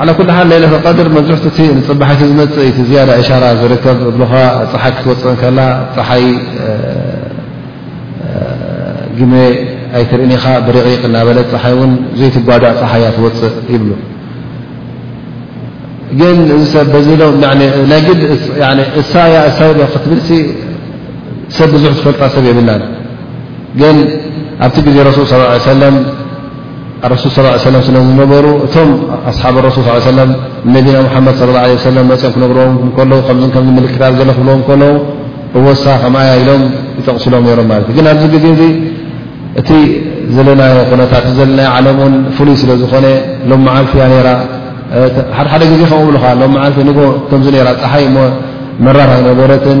ዓላ ኩል ሓል ለይለት ቀድር መብዝሕቱ እቲ ንፅባሒቲ ዝመፅእ እቲ ዝያዳ እሻራ ዝርከብ እብልኻ ፀሓይ ክትወፅእ ከላ ፀሓይ ግመ ኣይትርእን ኢኻ ብሪቒቕ እናበለት ፀሓይ እውን ዘይትጓዳእ ፀሓይ እያ ትወፅእ ይብሉ ግን እዚ ሰብ በዚ ሎም ናይ ግድ እሳ እያ እሳ ዶ ክትብል ሰብ ብዙሕ ትፈልጣ ሰብ የብላን ግን ኣብቲ ግዜ ረሱል ስ ሰለም ኣረሱል ስ ላ ሰለም ስለ ዝነበሩ እቶም ኣስሓብ ረሱል ስ ሰለም ንነቢና ሙሓመድ ስለ ላ ለ ሰለም መፅኦም ክነግርዎም ከለዉ ከምዝን ከምዚ ምልክት ኣብ ዘሎ ክብልዎም ከለዉ እወሳ ከምኣያ ኢሎም ይጠቕስሎም ነይሮም ማለት እዩ ግን ኣብዚ ግዜ እዚ እቲ ዘለናዮ ኩነታት ዘለናዮ ዓለም እውን ፍሉይ ስለ ዝኾነ ሎም መዓልቲ እያ ነይራ ሓደሓደ ግዜ ከምኡ ብልኻ ሎም መዓልቲ ንጎ ከምዚ ነራ ፀሓይ እሞ መራር ኣይነበረትን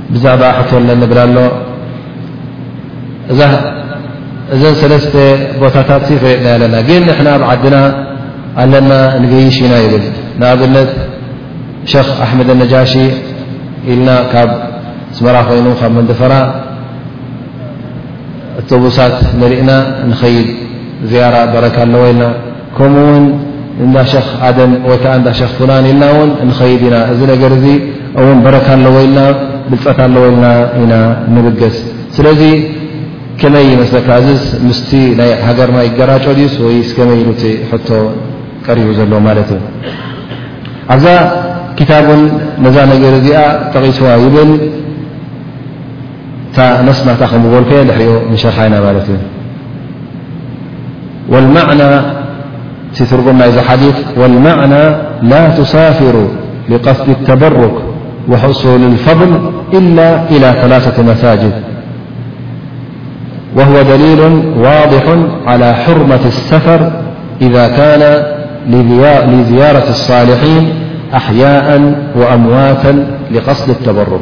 ብዛዕባ ሕቶ ለንብላ ኣሎ እዛ እዘን ሰለስተ ቦታታት ፈለጥና ኣለና ግን ንሕና ኣብ ዓድና ኣለና ንገይሽ ኢና ይብል ንኣብነት ሸክ ኣሕመድ ነጃሺ ኢልና ካብ ስመራ ኮይኑ ካብ መንደፈራ እተቡሳት መሪእና ንኸይድ ዝያራ በረካ ኣለወ ኢልና ከምኡ ውን እንዳ ሸኽ ኣደም ወይ ከዓ እንዳ ሸኽ ፍላን ኢልና እውን ንኸይድ ኢና እዚ ነገር እዚ እውን በረካ ኣለዎ ኢልና ብልፀት ኣለዎ ኢልና ኢና ንብገስ ስለዚ ከመይ ይመስለካ እዚ ምስቲ ናይ ሃገርና ይገራጮ ድዩስ ወይስ ከመይ ኢሉ እቲ ሕቶ ቀሪቡ ዘሎ ማለት እዩ ኣብዛ ክታብ እውን ነዛ ነገር እዚኣ ጠቒስዋ ይብል نسمتخلمن شرحينا ديثوالمعنى لا تسافر لقصد التبرك وحصول الفضل إلا إلى ثلاثة مساجد وهو دليل واضح على حرمة السفر إذا كان لزيارة الصالحين أحياء وأموات لقصد التبرك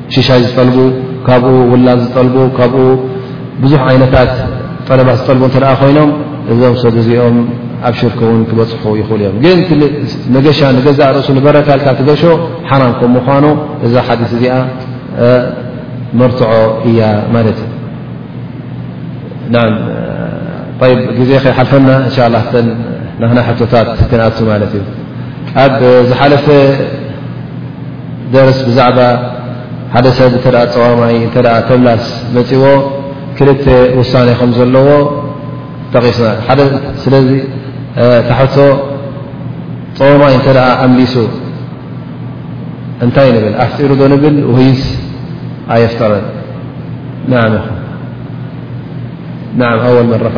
ሽሻይ ዝጠልቡ ካብኡ ውላድ ዝጠልቡ ካብኡ ብዙሕ ዓይነታት ጠለባት ዝጠልቡ እተ ኮይኖም እዞም ሰብ እዚኦም ኣብ ሽርክ እውን ክበፅሑ ይኽእሉ እዮም ግን መገሻ ንገዛእ ርእሱ ንበረካልካ ትገሾ ሓራም ከም ምኳኑ እዛ ሓዲስ እዚኣ መርትዖ እያ ማለት እዩ ግዜ ከይሓልፈና እንሻ ላ ተ ናና ሕቶታት ክንኣቱ ማለት እዩ ኣብ ዝሓለፈ ደርስ ብዛዕባ ሓደ ሰብ እተ ፀዋማይ እተ ተምላስ መፅዎ ክልተ ውሳኔ ከም ዘለዎ ጠቒስና ሓደ ስለዚ ታሕቶ ፀዋማይ እተ ኣምሊሱ እንታይ ንብል ኣፍጢሩ ዶ ንብል ወይስ ኣየፍጠረን ን ኣወል መረፋ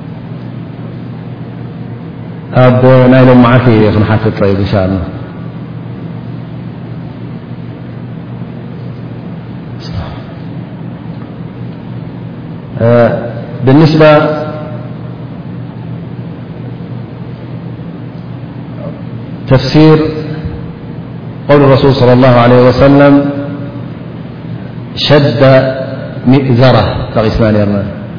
ي ال معانحف نشاء اللهلنسب تفسير قول الرسول صلى الله عليه وسلم شد مئذره سم